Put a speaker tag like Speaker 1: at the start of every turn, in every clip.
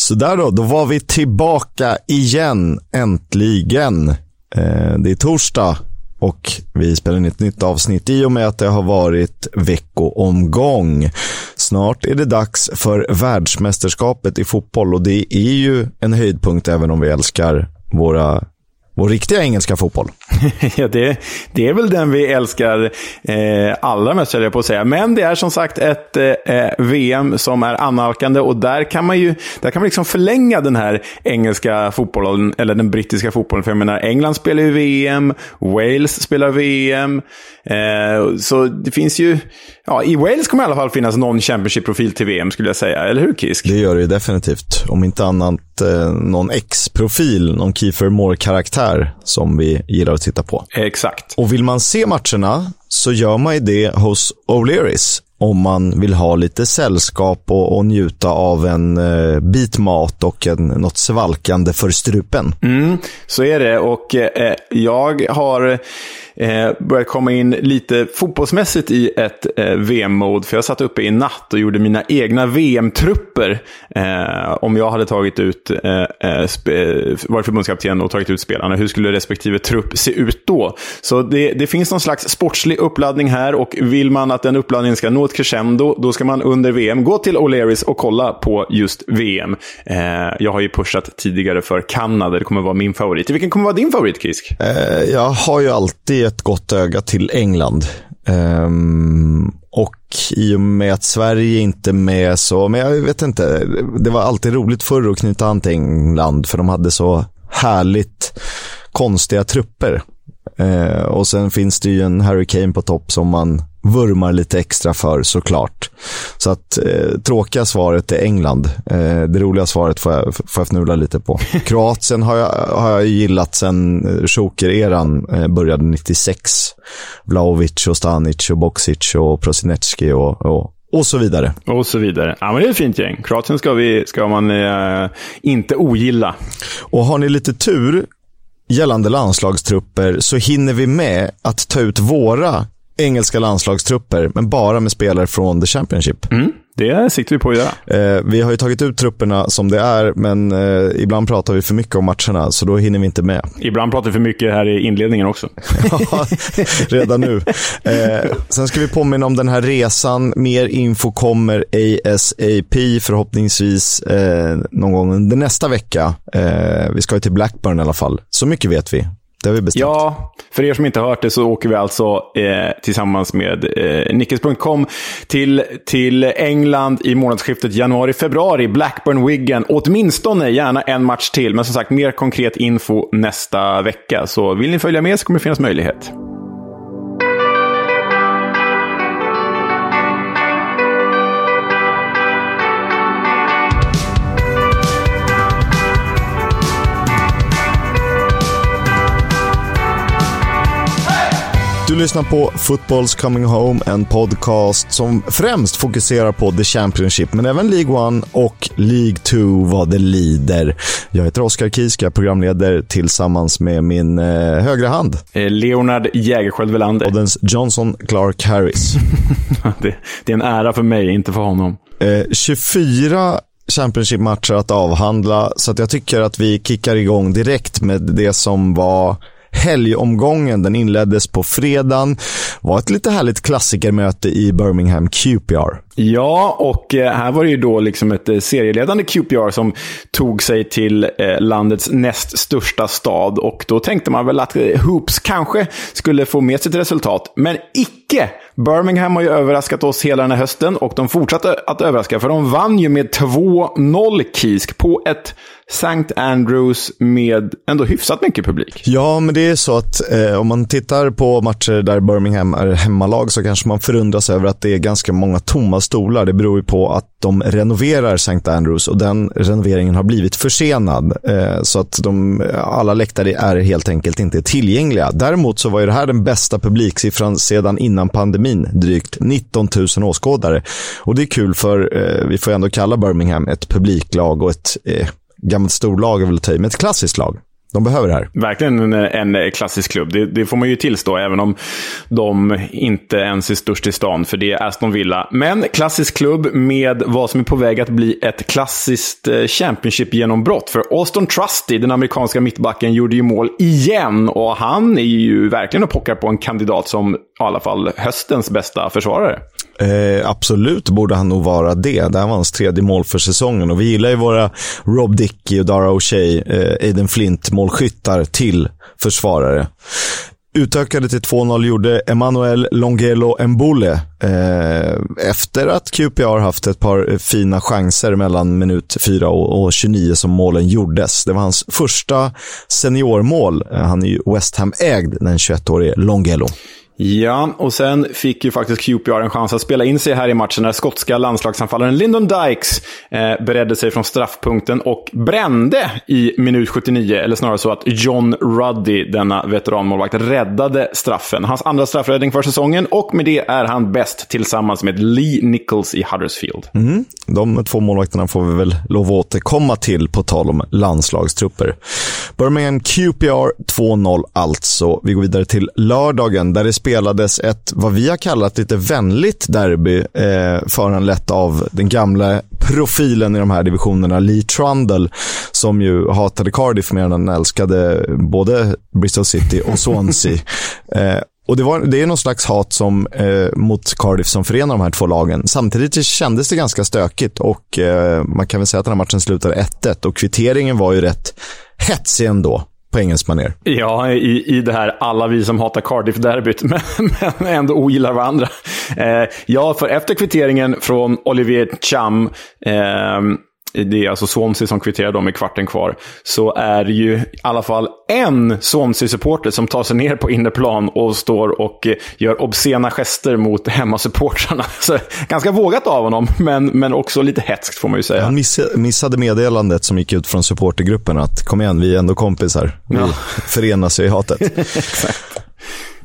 Speaker 1: Sådär då, då var vi tillbaka igen, äntligen. Eh, det är torsdag och vi spelar in ett nytt avsnitt i och med att det har varit veckoomgång. Snart är det dags för världsmästerskapet i fotboll och det är ju en höjdpunkt även om vi älskar våra vår riktiga engelska fotboll.
Speaker 2: ja, det, det är väl den vi älskar eh, allra mest, höll jag på att säga. Men det är som sagt ett eh, eh VM som är annalkande och där kan man ju där kan man liksom förlänga den här engelska fotbollen, eller den brittiska fotbollen. För jag menar, England spelar ju VM, Wales spelar VM. Eh, så det finns ju, ja, i Wales kommer i alla fall finnas någon Championship-profil till VM, skulle jag säga. Eller hur, Kisk?
Speaker 1: Det gör det definitivt. Om inte annat eh, någon X-profil, någon Kiefer Moore-karaktär som vi gillar att titta på.
Speaker 2: Exakt.
Speaker 1: Och vill man se matcherna så gör man ju det hos O'Learys om man vill ha lite sällskap och, och njuta av en eh, bit mat och en, något svalkande för strupen.
Speaker 2: Mm, så är det och eh, jag har eh, börjat komma in lite fotbollsmässigt i ett eh, VM-mode. För jag satt uppe i natt och gjorde mina egna VM-trupper. Eh, om jag hade tagit ut, eh, eh, eh, varit förbundskapten och tagit ut spelarna, hur skulle respektive trupp se ut då? Så det, det finns någon slags sportslig uppladdning här och vill man att den uppladdningen ska nå mot crescendo, då ska man under VM gå till O'Learys och kolla på just VM. Eh, jag har ju pushat tidigare för Kanada, det kommer vara min favorit. Vilken kommer vara din favorit, Kisk?
Speaker 1: Eh, jag har ju alltid ett gott öga till England. Um, och i och med att Sverige inte är med så, men jag vet inte, det var alltid roligt förr att knyta an till England för de hade så härligt konstiga trupper. Uh, och sen finns det ju en Harry Kane på topp som man vurmar lite extra för såklart. Så att eh, tråkiga svaret är England. Eh, det roliga svaret får jag, får jag fnula lite på. Kroatien har jag, har jag gillat sen Joker-eran eh, började 96. Vlaovic och Stanic och Boksic och Prosinecki och, och och så vidare.
Speaker 2: Och så vidare. Ja, men det är ett fint gäng. Kroatien ska, vi, ska man eh, inte ogilla.
Speaker 1: Och har ni lite tur gällande landslagstrupper så hinner vi med att ta ut våra engelska landslagstrupper, men bara med spelare från the Championship.
Speaker 2: Mm, det siktar vi på att
Speaker 1: göra. Eh, vi har ju tagit ut trupperna som det är, men eh, ibland pratar vi för mycket om matcherna, så då hinner vi inte med.
Speaker 2: Ibland pratar vi för mycket här i inledningen också.
Speaker 1: ja, redan nu. Eh, sen ska vi påminna om den här resan. Mer info kommer ASAP, förhoppningsvis eh, någon gång under nästa vecka. Eh, vi ska ju till Blackburn i alla fall. Så mycket vet vi. Det har vi bestämt.
Speaker 2: Ja, för er som inte har hört det så åker vi alltså eh, tillsammans med eh, Nickes.com till, till England i månadsskiftet januari-februari. Blackburn Wiggen. Åtminstone gärna en match till. Men som sagt, mer konkret info nästa vecka. Så vill ni följa med så kommer det finnas möjlighet.
Speaker 1: Du lyssnar på Football's Coming Home, en podcast som främst fokuserar på The Championship, men även League 1 och League 2 vad det lider. Jag heter Oskar Kiska, programledare tillsammans med min eh, högra hand.
Speaker 2: Eh, Leonard Jägerskiöld Welander.
Speaker 1: Och den Johnson Clark Harris.
Speaker 2: det, det, är en ära för mig, inte för honom.
Speaker 1: Eh, 24 Championship-matcher att avhandla, så att jag tycker att vi kickar igång direkt med det som var helgomgången. Den inleddes på fredagen. var ett lite härligt klassikermöte i Birmingham QPR.
Speaker 2: Ja, och eh, här var det ju då liksom ett eh, serieledande QPR som tog sig till eh, landets näst största stad. Och då tänkte man väl att Hoops kanske skulle få med sig ett resultat. Men icke! Birmingham har ju överraskat oss hela den här hösten och de fortsatte att överraska för de vann ju med 2-0 Kisk på ett St. Andrews med ändå hyfsat mycket publik.
Speaker 1: Ja, men det är så att eh, om man tittar på matcher där Birmingham är hemmalag så kanske man förundras över att det är ganska många tomma stolar. Det beror ju på att de renoverar St. Andrews och den renoveringen har blivit försenad. Eh, så att de, alla läktare är helt enkelt inte tillgängliga. Däremot så var ju det här den bästa publiksiffran sedan innan innan pandemin. Drygt 19 000 åskådare. Och det är kul för eh, vi får ändå kalla Birmingham ett publiklag och ett eh, gammalt storlag är väl att ta i, men ett klassiskt lag. De behöver det här.
Speaker 2: Verkligen en, en klassisk klubb. Det, det, får man ju tillstå, även om de inte ens är störst i stan, för det är Aston Villa. Men klassisk klubb med vad som är på väg att bli ett klassiskt eh, Championship-genombrott. För Austin Trusty, den amerikanska mittbacken, gjorde ju mål igen. Och han är ju verkligen och pockar på en kandidat som i alla fall höstens bästa försvarare.
Speaker 1: Eh, absolut borde han nog vara det. Det här var hans tredje mål för säsongen och vi gillar ju våra Rob Dickey och Dara O'Shea, eh, Aiden Flint målskyttar till försvarare. Utökade till 2-0 gjorde Emanuel Longelo Mbole eh, efter att QPR haft ett par fina chanser mellan minut 4 och, och 29 som målen gjordes. Det var hans första seniormål. Eh, han är ju West Ham-ägd, den 21-årige Longelo.
Speaker 2: Ja, och sen fick ju faktiskt QPR en chans att spela in sig här i matchen när skotska landslagsanfallaren Lyndon Dykes eh, beredde sig från straffpunkten och brände i minut 79. Eller snarare så att John Ruddy, denna veteranmålvakt, räddade straffen. Hans andra straffräddning för säsongen och med det är han bäst tillsammans med Lee Nichols i Huddersfield.
Speaker 1: Mm, de två målvakterna får vi väl lov att återkomma till på tal om landslagstrupper. Birmingham QPR 2-0 alltså. Vi går vidare till lördagen där det spelades ett, vad vi har kallat lite vänligt derby, eh, föranlett av den gamla profilen i de här divisionerna, Lee Trundle, som ju hatade Cardiff mer än han älskade både Bristol City och Swansea. eh, och det, var, det är någon slags hat som, eh, mot Cardiff som förenar de här två lagen. Samtidigt kändes det ganska stökigt och eh, man kan väl säga att den här matchen slutade 1-1 och kvitteringen var ju rätt hetsig ändå på engelskt manér.
Speaker 2: Ja, i, i det här alla vi som hatar Cardiff-derbyt, men, men ändå ogillar varandra. Eh, ja, för efter kvitteringen från Olivier Cham, eh, det är alltså Swansea som kvitterar dem i kvarten kvar, så är det ju i alla fall en Swansea-supporter som tar sig ner på innerplan och står och gör obscena gester mot hemmasupportrarna. Så, ganska vågat av honom, men, men också lite hetskt får man ju säga.
Speaker 1: Han missade meddelandet som gick ut från supportergruppen att kom igen, vi är ändå kompisar. Vi ja. förenas i hatet.
Speaker 2: Exakt.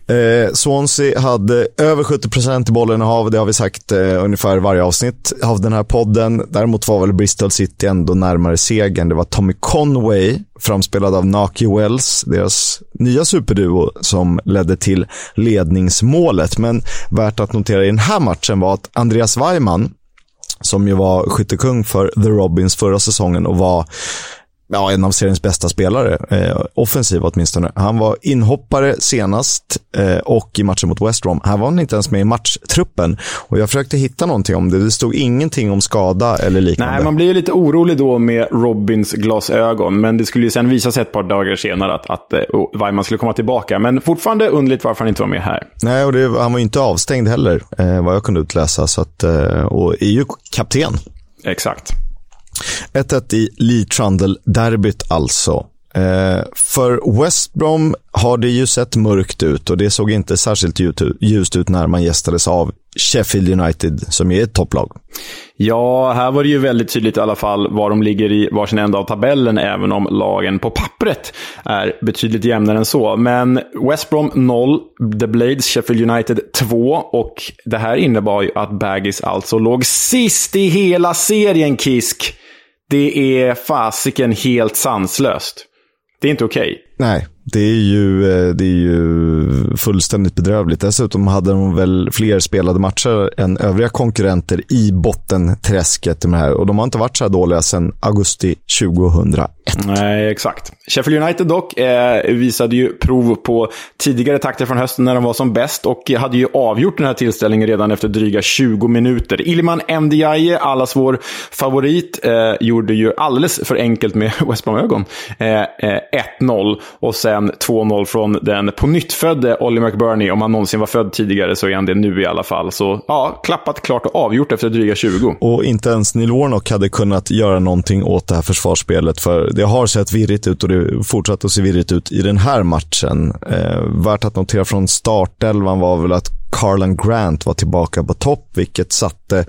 Speaker 1: Eh, Swansea hade över 70% i bollinnehav, det har vi sagt eh, ungefär varje avsnitt av den här podden. Däremot var väl Bristol City ändå närmare segern. Det var Tommy Conway, framspelad av Naki Wells, deras nya superduo, som ledde till ledningsmålet. Men värt att notera i den här matchen var att Andreas Weimann, som ju var skyttekung för The Robins förra säsongen och var ja, en av seriens bästa spelare, eh, offensiv åtminstone. Han var inhoppare senast eh, och i matchen mot West Brom. Här var han inte ens med i matchtruppen. Och jag försökte hitta någonting om det. Det stod ingenting om skada eller liknande.
Speaker 2: Nej, man blir ju lite orolig då med Robins glasögon. Men det skulle ju sen visa sig ett par dagar senare att, att uh, Weimann skulle komma tillbaka. Men fortfarande underligt varför han inte var med här.
Speaker 1: Nej, och det, han var ju inte avstängd heller, eh, vad jag kunde utläsa. Så att, eh, och är ju kapten.
Speaker 2: Exakt.
Speaker 1: 1-1 i Lee Trundle-derbyt alltså. Eh, för West Brom har det ju sett mörkt ut och det såg inte särskilt ljust ut när man gästades av Sheffield United, som är ett topplag.
Speaker 2: Ja, här var det ju väldigt tydligt i alla fall var de ligger i varsin ända av tabellen, även om lagen på pappret är betydligt jämnare än så. Men West Brom 0, The Blades, Sheffield United 2 och det här innebar ju att Baggis alltså låg sist i hela serien, Kisk. Det är fasiken helt sanslöst. Det är inte okej. Okay.
Speaker 1: Nej, det är, ju, eh, det är ju fullständigt bedrövligt. Dessutom hade de väl fler spelade matcher än övriga konkurrenter i bottenträsket. Med här. Och de har inte varit så här dåliga sedan augusti 2001.
Speaker 2: Nej, exakt. Sheffield United dock eh, visade ju prov på tidigare takter från hösten när de var som bäst och hade ju avgjort den här tillställningen redan efter dryga 20 minuter. Ilman Ndiaye, allas vår favorit, eh, gjorde ju alldeles för enkelt med West Brom-ögon. Eh, eh 1-0 och sen sen 2-0 från den på nytt födde Olly McBurney. Om han någonsin var född tidigare så är han det nu i alla fall. Så ja, klappat klart och avgjort efter dryga 20.
Speaker 1: Och inte ens Neil Warnock hade kunnat göra någonting åt det här försvarsspelet. För det har sett virrigt ut och det fortsatte att se virrigt ut i den här matchen. Eh, värt att notera från startelvan var väl att Carlan Grant var tillbaka på topp, vilket satte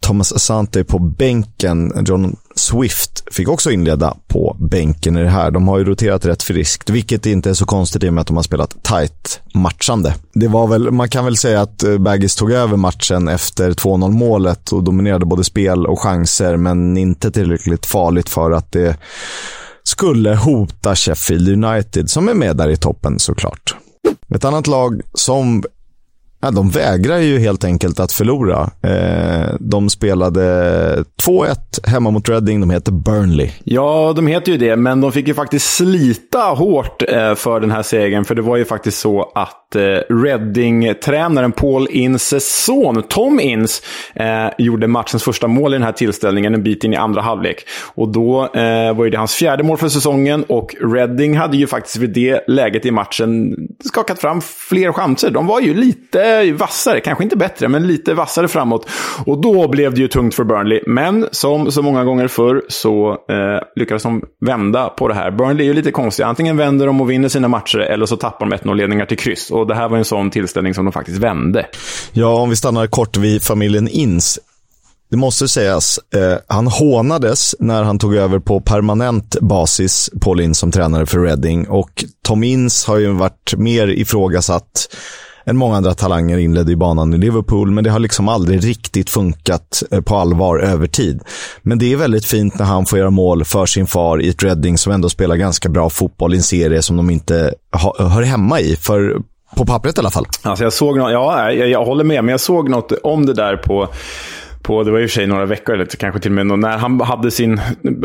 Speaker 1: Thomas Asante på bänken. John Swift fick också inleda på bänken i det här. De har ju roterat rätt friskt, vilket inte är så konstigt i och med att de har spelat tight matchande. Det var väl, man kan väl säga att eh, Baggis tog över matchen efter 2-0 målet och dominerade både spel och chanser, men inte tillräckligt farligt för att det skulle hota Sheffield United, som är med där i toppen såklart. Ett annat lag som Ja, de vägrar ju helt enkelt att förlora. Eh, de spelade 2-1 hemma mot Reading. De heter Burnley.
Speaker 2: Ja, de heter ju det, men de fick ju faktiskt slita hårt eh, för den här segern. För det var ju faktiskt så att eh, Reading-tränaren Paul Inces son, Tom Ince, eh, gjorde matchens första mål i den här tillställningen en bit in i andra halvlek. Och då eh, var ju det hans fjärde mål för säsongen och Reading hade ju faktiskt vid det läget i matchen skakat fram fler chanser. De var ju lite vassare, kanske inte bättre, men lite vassare framåt. Och då blev det ju tungt för Burnley. Men som så många gånger förr så eh, lyckades de vända på det här. Burnley är ju lite konstiga. Antingen vänder de och vinner sina matcher eller så tappar de 1-0-ledningar till kryss. Och det här var en sån tillställning som de faktiskt vände.
Speaker 1: Ja, om vi stannar kort vid familjen Ins. Det måste sägas, eh, han hånades när han tog över på permanent basis, Paul Ince som tränare för Reading. Och Tom Ince har ju varit mer ifrågasatt än många andra talanger inledde i banan i Liverpool, men det har liksom aldrig riktigt funkat eh, på allvar över tid. Men det är väldigt fint när han får göra mål för sin far i ett Reading som ändå spelar ganska bra fotboll i en serie som de inte hör hemma i. För på pappret i alla fall.
Speaker 2: Alltså jag såg något, ja, jag, jag håller med, men jag såg något om det där på på, det var i och för sig några veckor, eller kanske till och med när han hade sin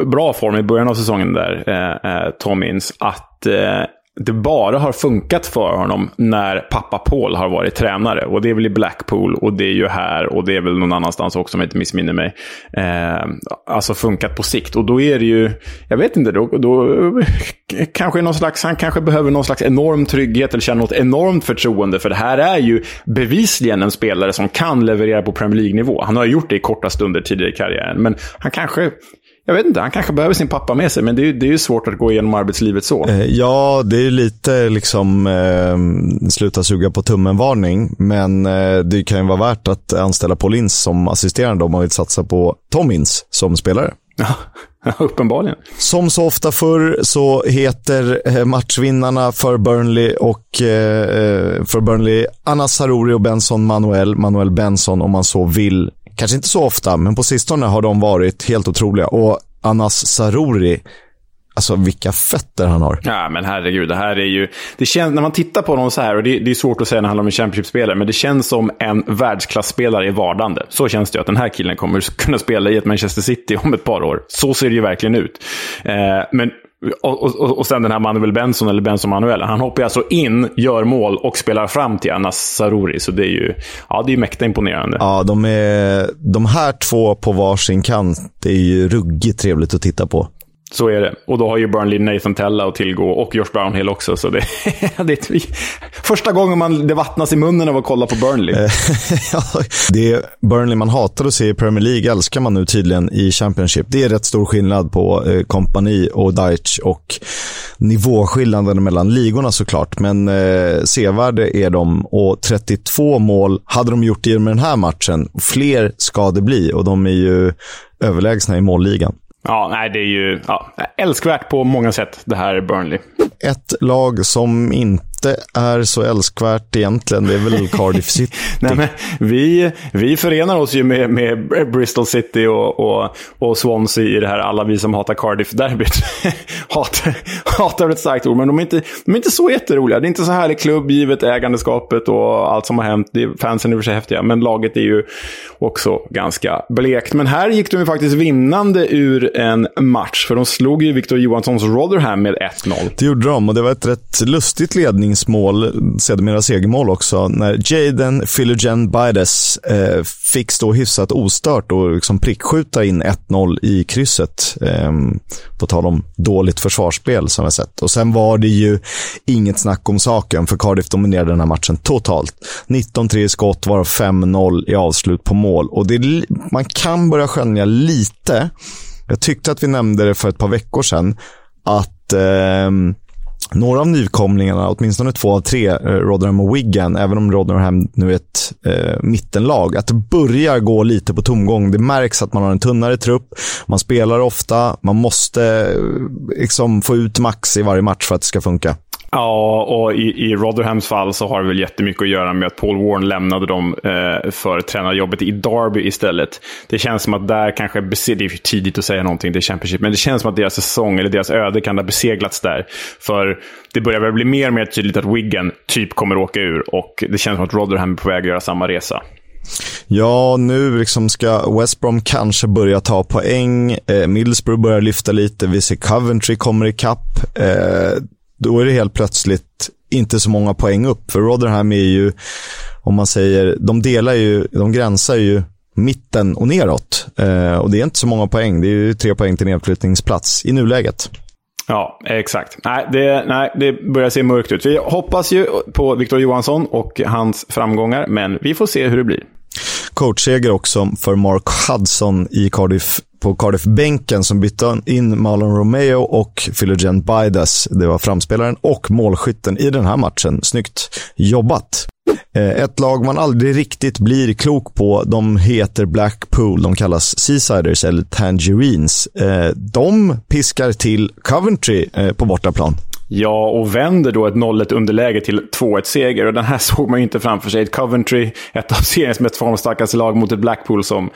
Speaker 2: bra form i början av säsongen där, eh, eh Tom Inns, att eh, det bara har funkat för honom när pappa Paul har varit tränare. Och det är väl i Blackpool och det är ju här och det är väl någon annanstans också om jag inte missminner mig. Eh, alltså funkat på sikt. Och då är det ju, jag vet inte, då, då kanske någon slags, han kanske behöver någon slags enorm trygghet eller känner något enormt förtroende. För det här är ju bevisligen en spelare som kan leverera på Premier League-nivå. Han har gjort det i korta stunder tidigare i karriären. Men han kanske jag vet inte, han kanske behöver sin pappa med sig, men det är, det är ju svårt att gå igenom arbetslivet så.
Speaker 1: Eh, ja, det är lite liksom eh, sluta suga på tummen-varning, men eh, det kan ju vara värt att anställa Paul Ince som assisterande om man vill satsa på Tom Ince som spelare.
Speaker 2: Ja, uppenbarligen.
Speaker 1: Som så ofta förr så heter eh, matchvinnarna för Burnley och eh, för Burnley Anna Saruri och Benson Manuel, Manuel Benson om man så vill. Kanske inte så ofta, men på sistone har de varit helt otroliga. Och Anas Saruri, Alltså vilka fötter han har.
Speaker 2: Ja, men herregud. Det här är ju... Det känns, när man tittar på honom så här, och det, det är svårt att säga när det handlar om en Championship-spelare, men det känns som en världsklasspelare i vardande. Så känns det ju att den här killen kommer kunna spela i ett Manchester City om ett par år. Så ser det ju verkligen ut. Eh, men och, och, och sen den här Manuel Benson, eller Benson Manuel. Han hoppar alltså in, gör mål och spelar fram till Anas Saruri. Så det är ju ja, det är mäkta imponerande.
Speaker 1: Ja, de, är, de här två på varsin kant, det är ju ruggigt trevligt att titta på.
Speaker 2: Så är det. Och då har ju Burnley Nathan Tella att tillgå och Josh Brownhill också. Så det, det är första gången man, det vattnas i munnen av att kolla på Burnley.
Speaker 1: ja, det är Burnley man hatar att se i Premier League älskar man nu tydligen i Championship. Det är rätt stor skillnad på eh, kompani och Deitch och nivåskillnaden mellan ligorna såklart. Men eh, sevärde är de och 32 mål hade de gjort i den här matchen. Fler ska det bli och de är ju överlägsna i målligan.
Speaker 2: Ja, nej, det är ju ja, älskvärt på många sätt, det här Burnley.
Speaker 1: Ett lag som inte inte är så älskvärt egentligen, det är väl Cardiff City.
Speaker 2: Nej, men vi, vi förenar oss ju med, med Bristol City och, och, och Swansea i det här, alla vi som hatar Cardiff-derbyt. hatar, hatar ett starkt ord, men de är, inte, de är inte så jätteroliga. Det är inte så härlig klubb, givet ägandeskapet och allt som har hänt. fansen är i och för sig häftiga, men laget är ju också ganska blekt. Men här gick de ju faktiskt vinnande ur en match, för de slog ju Victor Johanssons Rotherham med 1-0.
Speaker 1: Det gjorde de, och det var ett rätt lustigt ledning ledningsmål, sedermera segermål också, när Jaden Philogen Bides eh, fick stå hyfsat ostört och liksom prickskjuta in 1-0 i krysset. Eh, på tal om dåligt försvarsspel som vi sett. Och sen var det ju inget snack om saken, för Cardiff dominerade den här matchen totalt. 19-3 i skott, varav 5-0 i avslut på mål. Och det, man kan börja skönja lite, jag tyckte att vi nämnde det för ett par veckor sedan, att eh, några av nykomlingarna, åtminstone två av tre, eh, Rotherham och Wigan, även om Rotherham nu är ett eh, mittenlag, att det börjar gå lite på tomgång. Det märks att man har en tunnare trupp, man spelar ofta, man måste eh, liksom få ut max i varje match för att det ska funka.
Speaker 2: Ja, och i, i Rotherhams fall så har det väl jättemycket att göra med att Paul Warren lämnade dem eh, för tränarjobbet i Derby istället. Det känns som att där kanske, det är för tidigt att säga någonting, det är Championship, men det känns som att deras säsong, eller deras öde kan ha beseglats där. För det börjar väl bli mer och mer tydligt att Wigan typ kommer åka ur och det känns som att Rotherham är på väg att göra samma resa.
Speaker 1: Ja, nu liksom ska West Brom kanske börja ta poäng. Eh, Middlesbrough börjar lyfta lite. Vi ser Coventry kommer ikapp. Eh, då är det helt plötsligt inte så många poäng upp. För Rotherham är ju, om man säger, de delar ju, de gränsar ju mitten och neråt. Eh, och det är inte så många poäng. Det är ju tre poäng till nedflyttningsplats i nuläget.
Speaker 2: Ja, exakt. Nej det, nej, det börjar se mörkt ut. Vi hoppas ju på Victor Johansson och hans framgångar, men vi får se hur det blir.
Speaker 1: Coachseger också för Mark Hudson i Cardiff på Cardiff-bänken som bytte in Marlon Romeo och Philogen Bidas. Det var framspelaren och målskytten i den här matchen. Snyggt jobbat. Eh, ett lag man aldrig riktigt blir klok på, de heter Blackpool. De kallas Seasiders eller Tangerines. Eh, de piskar till Coventry eh, på bortaplan.
Speaker 2: Ja, och vänder då ett 0-1 underläge till 2-1-seger. Och den här såg man ju inte framför sig. Ett Coventry, ett av seriens mest formstarkaste lag mot ett Blackpool som,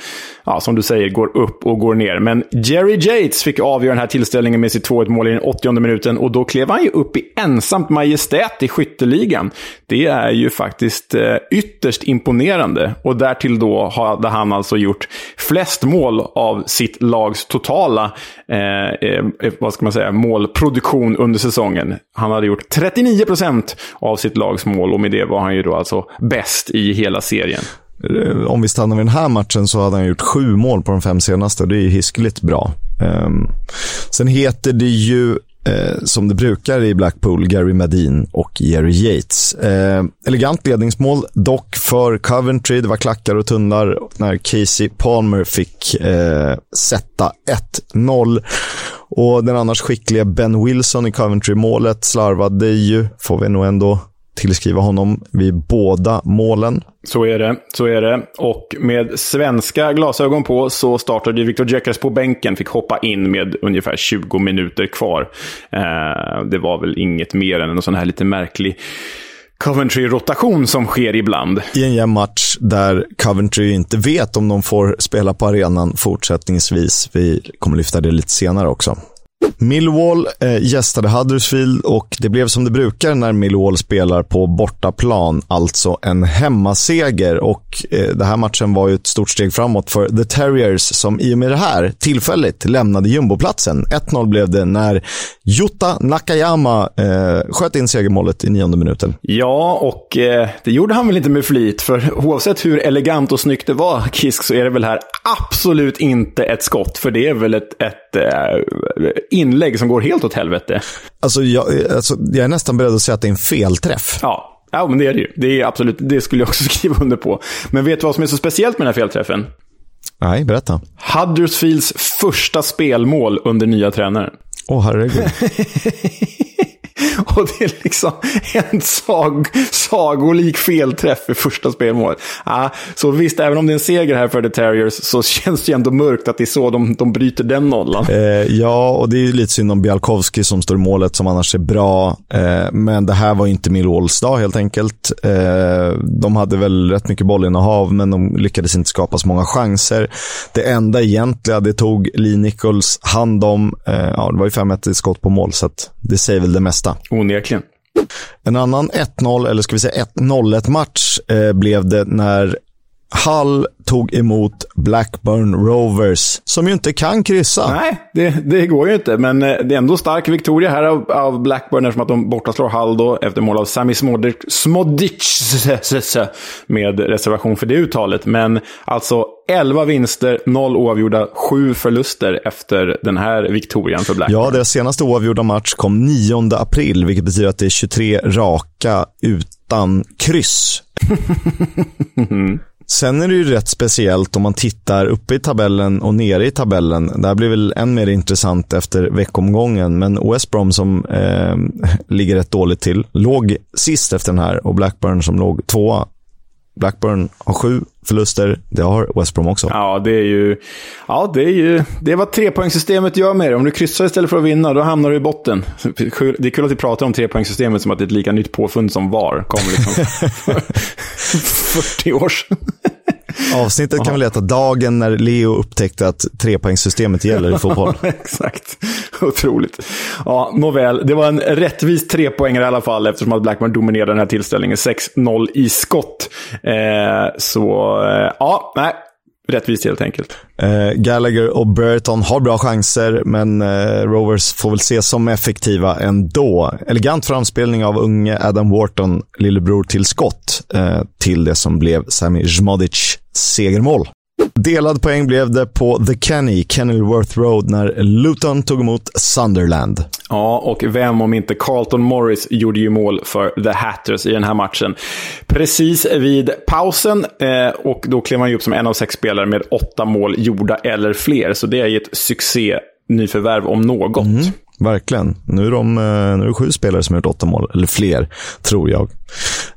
Speaker 2: ja, som du säger, går upp och går ner. Men Jerry Yates fick avgöra den här tillställningen med sitt 2-1-mål i den 80 minuten. Och då klev han ju upp i ensamt majestät i skytteligan. Det är ju faktiskt eh, ytterst imponerande. Och därtill då hade han alltså gjort flest mål av sitt lags totala, eh, eh, eh vad ska man säga, målproduktion under säsongen säsongen. Han hade gjort 39 procent av sitt lags mål och med det var han ju då alltså bäst i hela serien.
Speaker 1: Eh, om vi stannar vid den här matchen så hade han gjort sju mål på de fem senaste och det är ju hiskeligt bra. Ehm, sen heter det ju eh, som det brukar i Blackpool, Gary Medin och Jerry Yates. Eh, elegant ledningsmål, dock för Coventry. Det var klackar och tunnlar när Casey Palmer fick eh, sätta 1-0. Och den annars skickliga Ben Wilson i Coventry-målet slarvade ju, får vi nog ändå tillskriva honom vid båda målen.
Speaker 2: Så är det, så är det. Och med svenska glasögon på så startade Victor Gyökeres på bänken, fick hoppa in med ungefär 20 minuter kvar. Eh, det var väl inget mer än en sån här lite märklig Coventry-rotation som sker ibland.
Speaker 1: I en jämn match där Coventry inte vet om de får spela på arenan fortsättningsvis. Vi kommer lyfta det lite senare också. Millwall eh, gästade Huddersfield och det blev som det brukar när Millwall spelar på bortaplan, alltså en hemmaseger. Och eh, den här matchen var ju ett stort steg framåt för The Terriers som i och med det här tillfälligt lämnade jumboplatsen. 1-0 blev det när Jutta Nakayama eh, sköt in segermålet i nionde minuten.
Speaker 2: Ja, och eh, det gjorde han väl inte med flit, för oavsett hur elegant och snyggt det var, Kisk, så är det väl här absolut inte ett skott, för det är väl ett, ett eh, inlägg som går helt åt helvete.
Speaker 1: Alltså jag, alltså, jag är nästan beredd att säga att det är en felträff.
Speaker 2: Ja. Ja, men det är det ju. Det är absolut, det skulle jag också skriva under på. Men vet du vad som är så speciellt med den här felträffen?
Speaker 1: Nej, berätta.
Speaker 2: Huddersfields första spelmål under nya tränaren.
Speaker 1: Åh, oh, herregud.
Speaker 2: Och det är liksom en sag, sagolik felträff i första spelmålet. Ah, så visst, även om det är en seger här för The Terriers så känns det ju ändå mörkt att det är så de, de bryter den nollan.
Speaker 1: Eh, ja, och det är ju lite synd om Bialkowski som står i målet som annars är bra. Eh, men det här var inte Millwalls dag helt enkelt. Eh, de hade väl rätt mycket bollinnehav men de lyckades inte skapa så många chanser. Det enda egentliga, det tog Lee Nichols hand om. Eh, ja, det var ju 5-1 skott på mål, så att det säger väl det mesta.
Speaker 2: Onekligen.
Speaker 1: En annan 1-0, eller ska vi säga 1-0-1 match, eh, blev det när Hull tog emot Blackburn Rovers, som ju inte kan kryssa.
Speaker 2: Nej, det, det går ju inte. Men eh, det är ändå stark Victoria här av, av Blackburn eftersom att de bortaslår Hull då efter mål av Sami Smodic, Smodic med reservation för det uttalet. Men alltså 11 vinster, 0 oavgjorda, 7 förluster efter den här Victorian för Blackburn.
Speaker 1: Ja, deras senaste oavgjorda match kom 9 april, vilket betyder att det är 23 raka utan kryss. Sen är det ju rätt speciellt om man tittar uppe i tabellen och nere i tabellen. Det här blir väl än mer intressant efter veckomgången, men West Brom som eh, ligger rätt dåligt till, låg sist efter den här och Blackburn som låg tvåa Blackburn har sju förluster. Det har West Brom också.
Speaker 2: Ja, det är ju... Ja, det är ju... Det är vad trepoängssystemet gör med det. Om du kryssar istället för att vinna, då hamnar du i botten. Det är kul att vi pratar om trepoängssystemet som att det är ett lika nytt påfund som VAR. Kom liksom 40 år sedan.
Speaker 1: Avsnittet kan väl heta dagen när Leo upptäckte att trepoängssystemet gäller i fotboll.
Speaker 2: Exakt. Otroligt. Ja, nåväl. Det var en rättvis trepoängare i alla fall eftersom att Blackburn dominerade den här tillställningen. 6-0 i skott. Eh, så, eh, ja, nej. Rättvist helt enkelt.
Speaker 1: Eh, Gallagher och Burton har bra chanser, men eh, Rovers får väl ses som effektiva ändå. Elegant framspelning av unge Adam Wharton, lillebror till skott, eh, till det som blev Sami Zmadic segermål. Delad poäng blev det på The Kenny, Kenilworth Road, när Luton tog emot Sunderland.
Speaker 2: Ja, och vem om inte Carlton Morris gjorde ju mål för The Hatters i den här matchen. Precis vid pausen, eh, och då klev han ju upp som en av sex spelare med åtta mål gjorda eller fler. Så det är ju ett succé nyförvärv om något. Mm,
Speaker 1: verkligen. Nu är, de, eh, nu är det sju spelare som har gjort åtta mål, eller fler, tror jag.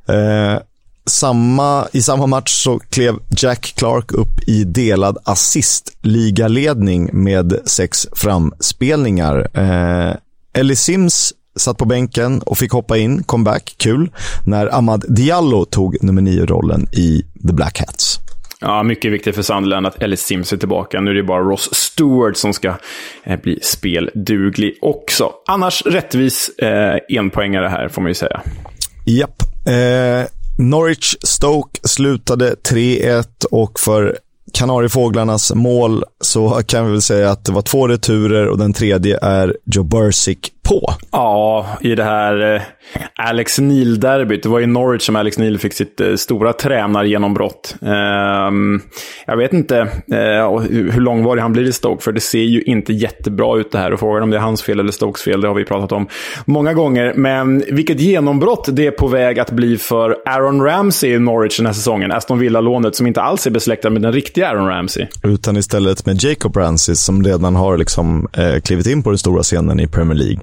Speaker 1: Eh, samma, I samma match så klev Jack Clark upp i delad assistligaledning med sex framspelningar. Eh, Ellie Sims satt på bänken och fick hoppa in, comeback, kul, när Ahmad Diallo tog nummer nio-rollen i The Black Hats.
Speaker 2: Ja, mycket viktigt för Sunderland att Ellis Sims är tillbaka. Nu är det bara Ross Stewart som ska eh, bli spelduglig också. Annars rättvis eh, enpoängare här, får man ju säga.
Speaker 1: Japp. Eh, Norwich Stoke slutade 3-1 och för Kanariefåglarnas mål så kan vi väl säga att det var två returer och den tredje är Joe Bursic på.
Speaker 2: Ja, i det här eh, Alex Neil-derbyt. Det var i Norwich som Alex Neil fick sitt eh, stora tränargenombrott. Eh, jag vet inte eh, hur långvarig han blir i Stoke, för det ser ju inte jättebra ut det här. Och frågan om det är hans fel eller Stokes fel, det har vi pratat om många gånger. Men vilket genombrott det är på väg att bli för Aaron Ramsey i Norwich den här säsongen. Aston Villa-lånet som inte alls är besläktad med den riktiga Aaron Ramsey.
Speaker 1: Utan istället med Jacob Ramsey som redan har liksom, eh, klivit in på den stora scenen i Premier League.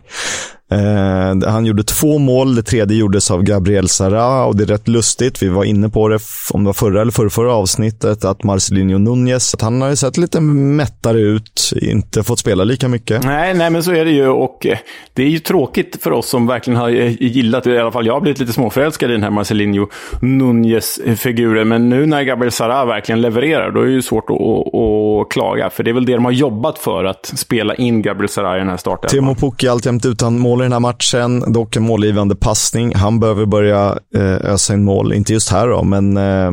Speaker 1: Eh, han gjorde två mål, det tredje gjordes av Gabriel Sara och det är rätt lustigt. Vi var inne på det, om det var förra eller förra, förra avsnittet, att Marcelinho Nunez, att han har ju sett lite mättare ut, inte fått spela lika mycket.
Speaker 2: Nej, nej, men så är det ju och eh, det är ju tråkigt för oss som verkligen har eh, gillat, i alla fall jag har blivit lite småförälskad i den här Marcelinho Nunez-figuren. Men nu när Gabriel Sara verkligen levererar, då är det ju svårt att, att, att, klaga. För det är väl det de har jobbat för, att spela in Gabriel Sara i den här starten.
Speaker 1: Timo Pukki alltjämt utan mål mål i den här matchen, dock en målgivande passning. Han behöver börja eh, ösa in mål, inte just här då, men eh,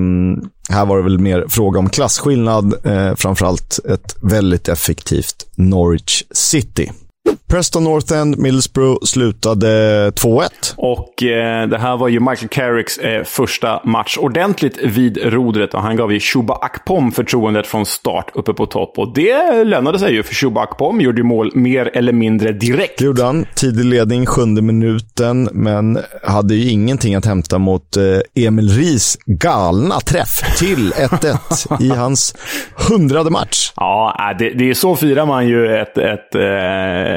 Speaker 1: här var det väl mer fråga om klasskillnad, eh, framförallt ett väldigt effektivt Norwich City. Preston North End, Middlesbrough slutade 2-1.
Speaker 2: Och eh, det här var ju Michael Carricks eh, första match ordentligt vid rodret. Och han gav ju Shuba Akpom förtroendet från start uppe på topp. Och det lönade sig ju, för Shuba Akpom gjorde mål mer eller mindre direkt. Det
Speaker 1: gjorde han. Tidig ledning, sjunde minuten, men hade ju ingenting att hämta mot eh, Emil Ries galna träff till 1-1 i hans hundrade match.
Speaker 2: Ja, det, det är så firar man ju ett, ett eh,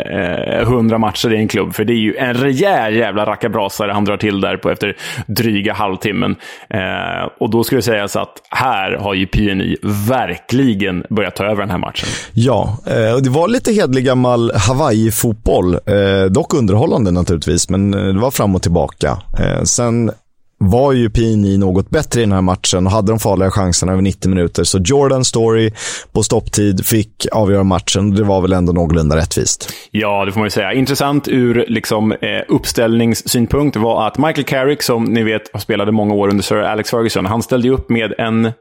Speaker 2: 100 eh, matcher i en klubb. För det är ju en rejäl jävla rackarbrasare han drar till där på efter dryga halvtimmen. Eh, och då skulle det sägas att här har ju PNI verkligen börjat ta över den här matchen.
Speaker 1: Ja, eh, det var lite hedlig gammal Hawaii-fotboll. Eh, dock underhållande naturligtvis, men eh, det var fram och tillbaka. Eh, sen var ju PNI något bättre i den här matchen och hade de farliga chanserna över 90 minuter. Så Jordan Story på stopptid fick avgöra matchen. Det var väl ändå någorlunda rättvist.
Speaker 2: Ja, det får man ju säga. Intressant ur liksom, eh, uppställningssynpunkt var att Michael Carrick, som ni vet spelade många år under Sir Alex Ferguson, han ställde upp med en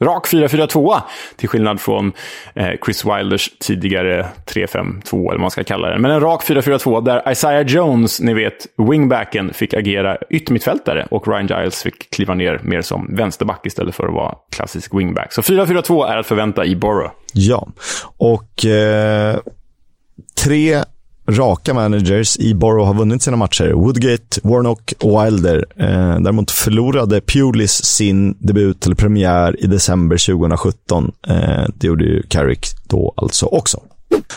Speaker 2: Rak 4-4-2 till skillnad från eh, Chris Wilders tidigare 3-5-2 eller vad man ska kalla det. Men en rak 4-4-2 där Isaiah Jones, ni vet, wingbacken, fick agera yttermittfältare och Ryan Giles fick kliva ner mer som vänsterback istället för att vara klassisk wingback. Så 4-4-2 är att förvänta i Borough.
Speaker 1: Ja, och eh, tre raka managers i Borough har vunnit sina matcher. Woodgate, Warnock och Wilder. Eh, däremot förlorade Pulis sin debut eller premiär i december 2017. Eh, det gjorde ju Carrick då alltså också.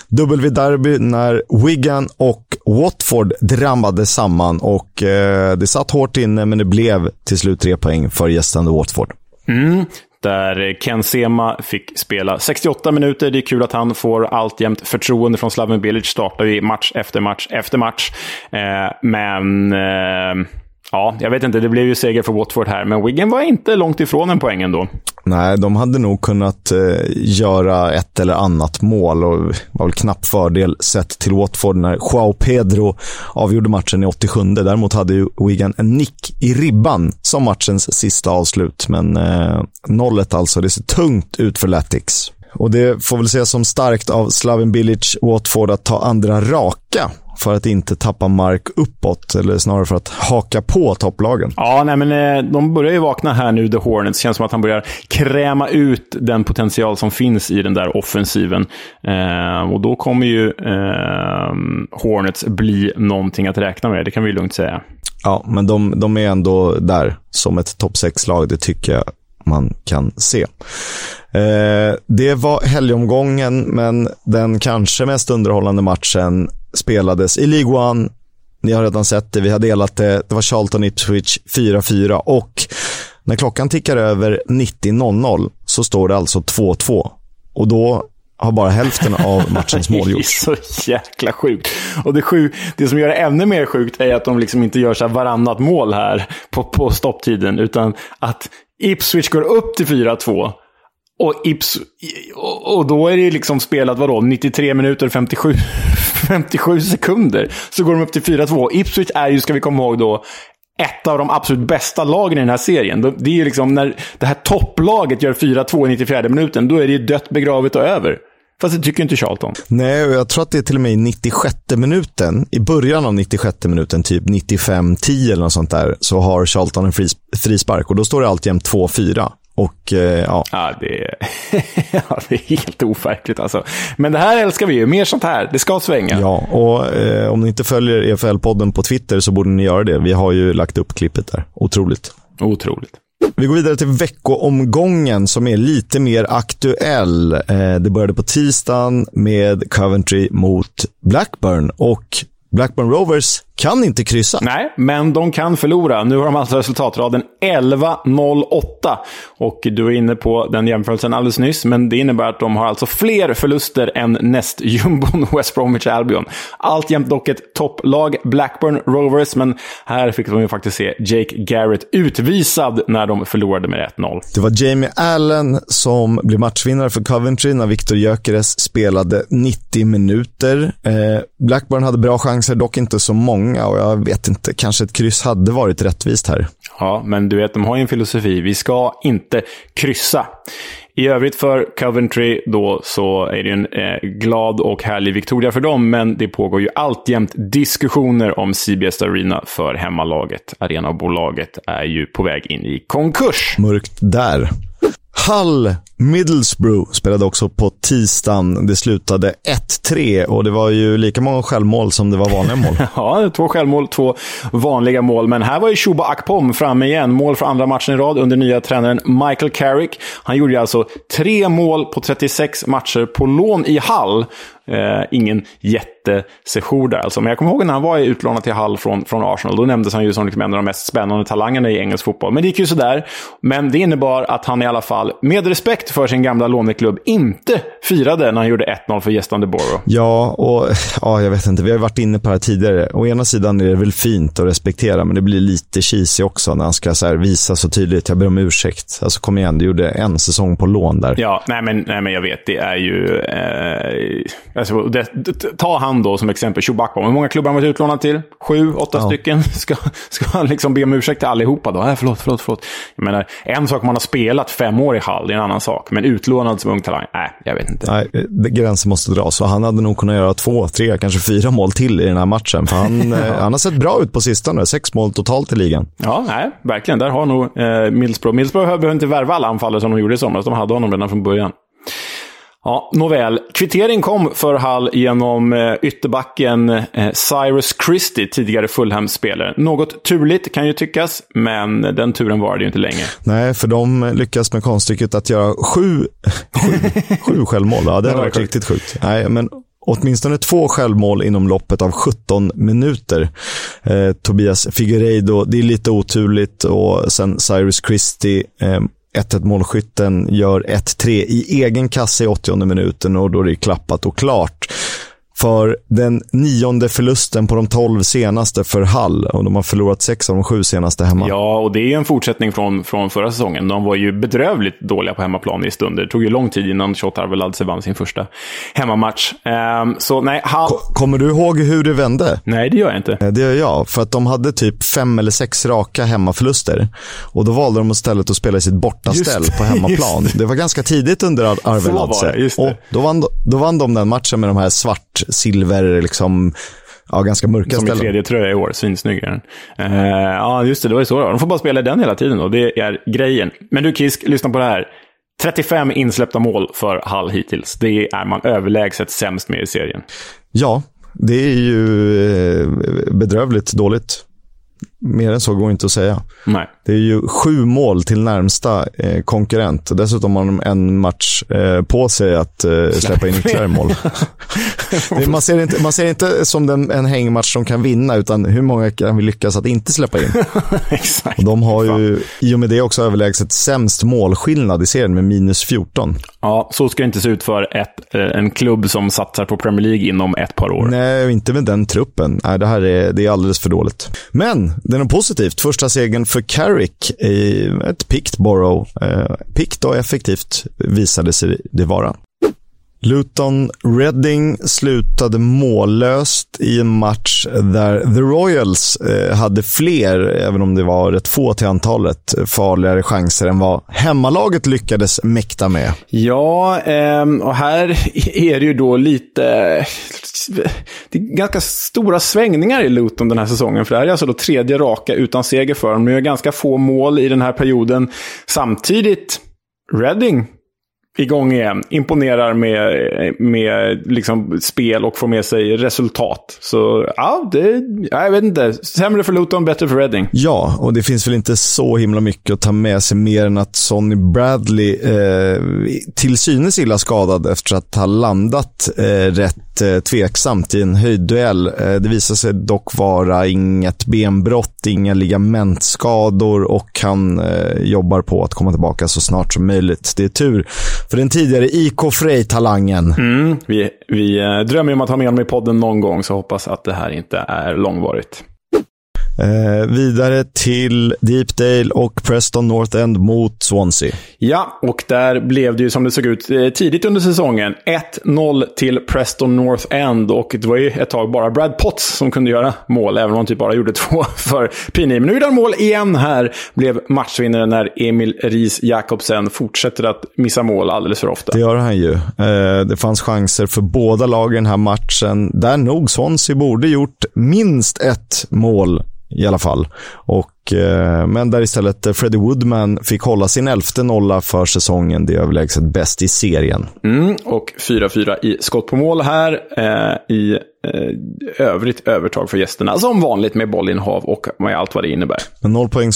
Speaker 1: W-derby när Wigan och Watford drabbade samman och eh, det satt hårt inne men det blev till slut tre poäng för gästande Watford.
Speaker 2: Mm, där Ken Sema fick spela 68 minuter. Det är kul att han får alltjämt förtroende från Slaven Bilic. Startar ju match efter match efter match. Eh, men... Eh, ja, jag vet inte. Det blev ju seger för Watford här, men Wigan var inte långt ifrån en poäng ändå.
Speaker 1: Nej, de hade nog kunnat eh, göra ett eller annat mål och var väl knapp fördel sett till Watford när Joao Pedro avgjorde matchen i 87. Däremot hade ju Wigan en nick i ribban som matchens sista avslut, men eh, nollet alltså. Det ser tungt ut för Latics. Och det får väl ses som starkt av Slaven Bilic Watford att ta andra raka för att inte tappa mark uppåt, eller snarare för att haka på topplagen.
Speaker 2: Ja, nej, men eh, de börjar ju vakna här nu, The Hornets. Det känns som att han börjar kräma ut den potential som finns i den där offensiven. Eh, och då kommer ju eh, Hornets bli någonting att räkna med, det kan vi lugnt säga.
Speaker 1: Ja, men de, de är ändå där som ett topp 6-lag, det tycker jag man kan se. Eh, det var helgomgången, men den kanske mest underhållande matchen spelades i League One. Ni har redan sett det, vi har delat det. Det var Charlton Ipswich 4-4 och när klockan tickar över 90.00 så står det alltså 2-2. Och då har bara hälften av matchens mål gjorts.
Speaker 2: Det är så jäkla sjukt. Och det, sjuk, det som gör det ännu mer sjukt är att de liksom inte gör så här varannat mål här på, på stopptiden, utan att Ipswich går upp till 4-2 och, Ips, och då är det liksom spelat, vadå, 93 minuter 57, 57 sekunder. Så går de upp till 4-2. Ipswich är ju, ska vi komma ihåg då, ett av de absolut bästa lagen i den här serien. Det är ju liksom när det här topplaget gör 4-2 i 94 minuten, då är det ju dött, begravet och över. Fast det tycker inte Charlton.
Speaker 1: Nej, och jag tror att det är till och med i 96 minuten, i början av 96 minuten, typ 95-10 eller något sånt där, så har Charlton en frispark och då står det alltjämt 2-4. Och eh, ja.
Speaker 2: Ja det, är, ja, det är helt overkligt alltså. Men det här älskar vi ju. Mer sånt här. Det ska svänga.
Speaker 1: Ja, och eh, om ni inte följer EFL-podden på Twitter så borde ni göra det. Vi har ju lagt upp klippet där. Otroligt.
Speaker 2: Otroligt.
Speaker 1: Vi går vidare till veckoomgången som är lite mer aktuell. Eh, det började på tisdagen med Coventry mot Blackburn och Blackburn Rovers kan inte kryssa.
Speaker 2: Nej, men de kan förlora. Nu har de alltså resultatraden 11-0-8. Och du är inne på den jämförelsen alldeles nyss, men det innebär att de har alltså fler förluster än nästjumbon West Bromwich Albion. Alltjämt dock ett topplag, Blackburn Rovers, men här fick de ju faktiskt se Jake Garrett utvisad när de förlorade med 1-0.
Speaker 1: Det var Jamie Allen som blev matchvinnare för Coventry när Victor Gyökeres spelade 90 minuter. Eh, Blackburn hade bra chanser, dock inte så många många och jag vet inte, kanske ett kryss hade varit rättvist här.
Speaker 2: Ja, men du vet, de har ju en filosofi. Vi ska inte kryssa. I övrigt för Coventry då så är det en eh, glad och härlig Victoria för dem, men det pågår ju alltjämt diskussioner om CBS Arena för hemmalaget. Arenabolaget är ju på väg in i konkurs.
Speaker 1: Mörkt där. Hull Middlesbrough spelade också på tisdagen. Det slutade 1-3 och det var ju lika många självmål som det var vanliga mål.
Speaker 2: ja, två självmål, två vanliga mål. Men här var ju Shuba Akpom framme igen. Mål för andra matchen i rad under nya tränaren Michael Carrick. Han gjorde alltså tre mål på 36 matcher på lån i Hull. Eh, ingen jättesession där alltså. Men jag kommer ihåg när han var utlånad till Hull från, från Arsenal. Då nämndes han ju som liksom en av de mest spännande talangerna i engelsk fotboll. Men det gick ju sådär. Men det innebar att han i alla fall, med respekt för sin gamla låneklubb, inte firade när han gjorde 1-0 för gästande Borough.
Speaker 1: Ja, och ja, jag vet inte. Vi har varit inne på det här tidigare. Å ena sidan är det väl fint att respektera, men det blir lite cheesy också när han ska så visa så tydligt. Jag ber om ursäkt. Alltså kom igen, du gjorde en säsong på lån där.
Speaker 2: Ja, nej men, nej, men jag vet. Det är ju... Eh, alltså, det, ta han då som exempel, Chewbacca. Hur många klubbar har han varit utlånad till? Sju, åtta ja. stycken? Ska, ska han liksom be om ursäkt till allihopa då? Äh, förlåt, förlåt, förlåt. Jag menar, en sak man har spelat fem år i Hall, det är en annan sak. Men utlånad som ung talang, nej, jag vet inte.
Speaker 1: Nej, gränsen måste dras. Och han hade nog kunnat göra två, tre, kanske fyra mål till i den här matchen. För han, eh, han har sett bra ut på sistone. Sex mål totalt i ligan.
Speaker 2: Ja, nej, verkligen. Där har nog eh, Millsbro. Millsbro behöver inte värva alla anfallare som de gjorde i somras. De hade honom redan från början. Ja, nåväl. Kvittering kom för Hall genom eh, ytterbacken eh, Cyrus Christie, tidigare Fulham-spelare. Något turligt kan ju tyckas, men den turen var det ju inte länge.
Speaker 1: Nej, för de lyckas med konststycket att göra sju, sju, sju självmål. Ja, det har varit riktigt sjukt. Nej, men åtminstone två självmål inom loppet av 17 minuter. Eh, Tobias Figueiredo, det är lite oturligt och sen Cyrus Christie eh, 1-1 målskytten gör 1-3 i egen kasse i 80 minuten och då är det klappat och klart för den nionde förlusten på de tolv senaste för Hall. Och de har förlorat sex av de sju senaste hemma.
Speaker 2: Ja, och det är en fortsättning från, från förra säsongen. De var ju bedrövligt dåliga på hemmaplan i stunder. Det tog ju lång tid innan Shotar Arveladze vann sin första hemmamatch. Um, så nej, Hall...
Speaker 1: Kommer du ihåg hur det vände?
Speaker 2: Nej, det gör jag inte.
Speaker 1: Det gör jag, för att de hade typ fem eller sex raka hemmaförluster. Och då valde de istället att spela i sitt bortaställ på hemmaplan. Det. det. var ganska tidigt under Arveladze. Och då vann, då vann de den matchen med de här svart silver, liksom, ja, ganska mörka
Speaker 2: Som
Speaker 1: ställen.
Speaker 2: Som i tredje tröja i år, svinsnygg uh, Ja, just det, det var ju så. Då. De får bara spela den hela tiden och det är grejen. Men du Kisk, lyssna på det här. 35 insläppta mål för Hall hittills. Det är man överlägset sämst med i serien.
Speaker 1: Ja, det är ju eh, bedrövligt dåligt. Mer än så går inte att säga.
Speaker 2: Nej.
Speaker 1: Det är ju sju mål till närmsta eh, konkurrent. Dessutom har de en match eh, på sig att eh, släppa in ytterligare mål. det, man, ser inte, man ser inte som den, en hängmatch som kan vinna, utan hur många kan vi lyckas att inte släppa in?
Speaker 2: Exakt.
Speaker 1: Och de har ju i och med det också överlägset sämst målskillnad i serien med minus 14.
Speaker 2: Ja, så ska det inte se ut för ett, eh, en klubb som satsar på Premier League inom ett par år.
Speaker 1: Nej, inte med den truppen. Nej, det här är, det är alldeles för dåligt. Men det är något positivt. Första segern för Carrick i ett pikt Borough. Eh, pikt och effektivt visade sig det vara. Luton Reading slutade mållöst i en match där The Royals eh, hade fler, även om det var rätt få till antalet, eh, farligare chanser än vad hemmalaget lyckades mäkta med.
Speaker 2: Ja, ehm, och här är det ju då lite... Det är ganska stora svängningar i Luton den här säsongen. För det här är alltså då tredje raka utan seger för dem. De gör ganska få mål i den här perioden. Samtidigt, Reading igång igen. Imponerar med, med liksom spel och får med sig resultat. Så ja, det, jag vet inte. Sämre för Luton, bättre för Reading.
Speaker 1: Ja, och det finns väl inte så himla mycket att ta med sig mer än att Sonny Bradley eh, till synes illa skadad efter att ha landat eh, rätt eh, tveksamt i en höjdduell. Eh, det visar sig dock vara inget benbrott, inga ligamentskador och han eh, jobbar på att komma tillbaka så snart som möjligt. Det är tur för den tidigare IK Frej-talangen.
Speaker 2: Mm, vi, vi eh, drömmer om att ha med honom i podden någon gång, så hoppas att det här inte är långvarigt.
Speaker 1: Eh, vidare till Deepdale och Preston North End mot Swansea.
Speaker 2: Ja, och där blev det ju som det såg ut eh, tidigt under säsongen. 1-0 till Preston North End och det var ju ett tag bara Brad Potts som kunde göra mål, även om han typ bara gjorde två för Pini. Men nu är han mål igen här. Blev matchvinnare när Emil Ries Jakobsen fortsätter att missa mål alldeles för ofta.
Speaker 1: Det gör han ju. Eh, det fanns chanser för båda lagen den här matchen, där nog Swansea borde gjort minst ett mål i alla fall. Och, eh, men där istället Freddie Woodman fick hålla sin elfte nolla för säsongen. Det är överlägset bäst i serien.
Speaker 2: Mm, och 4-4 i skott på mål här. Eh, I eh, övrigt övertag för gästerna. Som vanligt med bollinnehav och med allt vad det innebär.
Speaker 1: Men noll poäng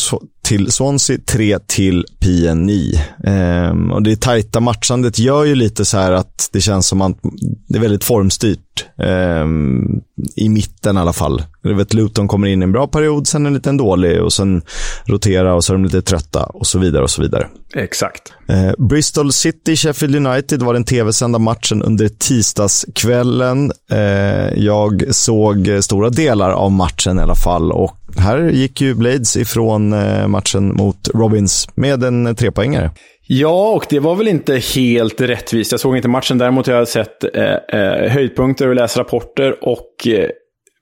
Speaker 1: till Swansea, tre till PNI. Ehm, och det tajta matchandet gör ju lite så här att det känns som att det är väldigt formstyrt. Ehm, I mitten i alla fall. Du vet, Luton kommer in i en bra period, sen en liten dålig och sen rotera och så är de lite trötta och så vidare och så vidare.
Speaker 2: Exakt.
Speaker 1: Eh, Bristol City, Sheffield United var den tv-sända matchen under tisdagskvällen. Eh, jag såg stora delar av matchen i alla fall och här gick ju Blades ifrån eh, matchen mot Robins med en trepoängare.
Speaker 2: Ja, och det var väl inte helt rättvist. Jag såg inte matchen, däremot har jag sett eh, eh, höjdpunkter och läst rapporter och eh,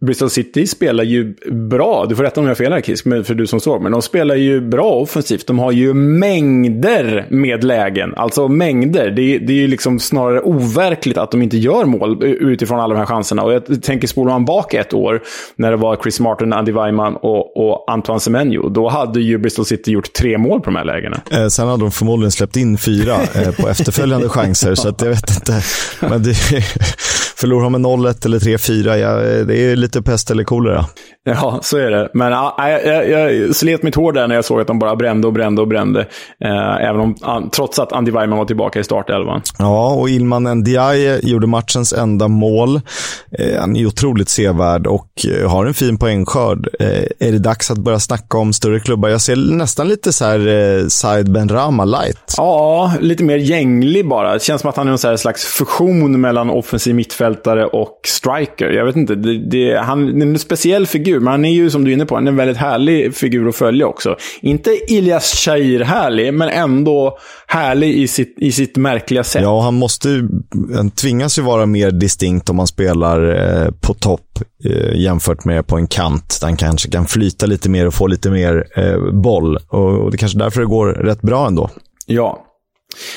Speaker 2: Bristol City spelar ju bra. Du får rätta om jag har fel här Kisk, för du som såg. Men de spelar ju bra offensivt. De har ju mängder med lägen. Alltså mängder. Det, det är ju liksom snarare overkligt att de inte gör mål utifrån alla de här chanserna. Och jag tänker, spolar man bak ett år, när det var Chris Martin, Andy Weimann och, och Antoine Semenyo, då hade ju Bristol City gjort tre mål på de här lägena.
Speaker 1: Eh, sen hade de förmodligen släppt in fyra eh, på efterföljande chanser, så att jag vet inte. Men det, Förlorar med 0-1 eller 3-4, ja, det är lite pest eller kolera.
Speaker 2: Ja, så är det. Men ja, jag, jag, slet mitt hår där när jag såg att de bara brände och brände och brände. Eh, även om, trots att Andy Weimann var tillbaka i startelvan.
Speaker 1: Ja, och Ilman Ndiaye gjorde matchens enda mål. Eh, han är otroligt sevärd och eh, har en fin poängskörd. Eh, är det dags att börja snacka om större klubbar? Jag ser nästan lite så här eh, Said Benrama light.
Speaker 2: Ja, lite mer gänglig bara. Det känns som att han är någon slags fusion mellan offensiv mittfältare och striker. Jag vet inte, det, det, han är en speciell figur, men han är ju som du är inne på, en väldigt härlig figur att följa också. Inte Ilias Shahir härlig, men ändå härlig i sitt, i sitt märkliga sätt.
Speaker 1: Ja, han måste han tvingas ju vara mer distinkt om man spelar eh, på topp eh, jämfört med på en kant. Där han kanske kan flyta lite mer och få lite mer eh, boll. Och, och det är kanske därför det går rätt bra ändå.
Speaker 2: Ja,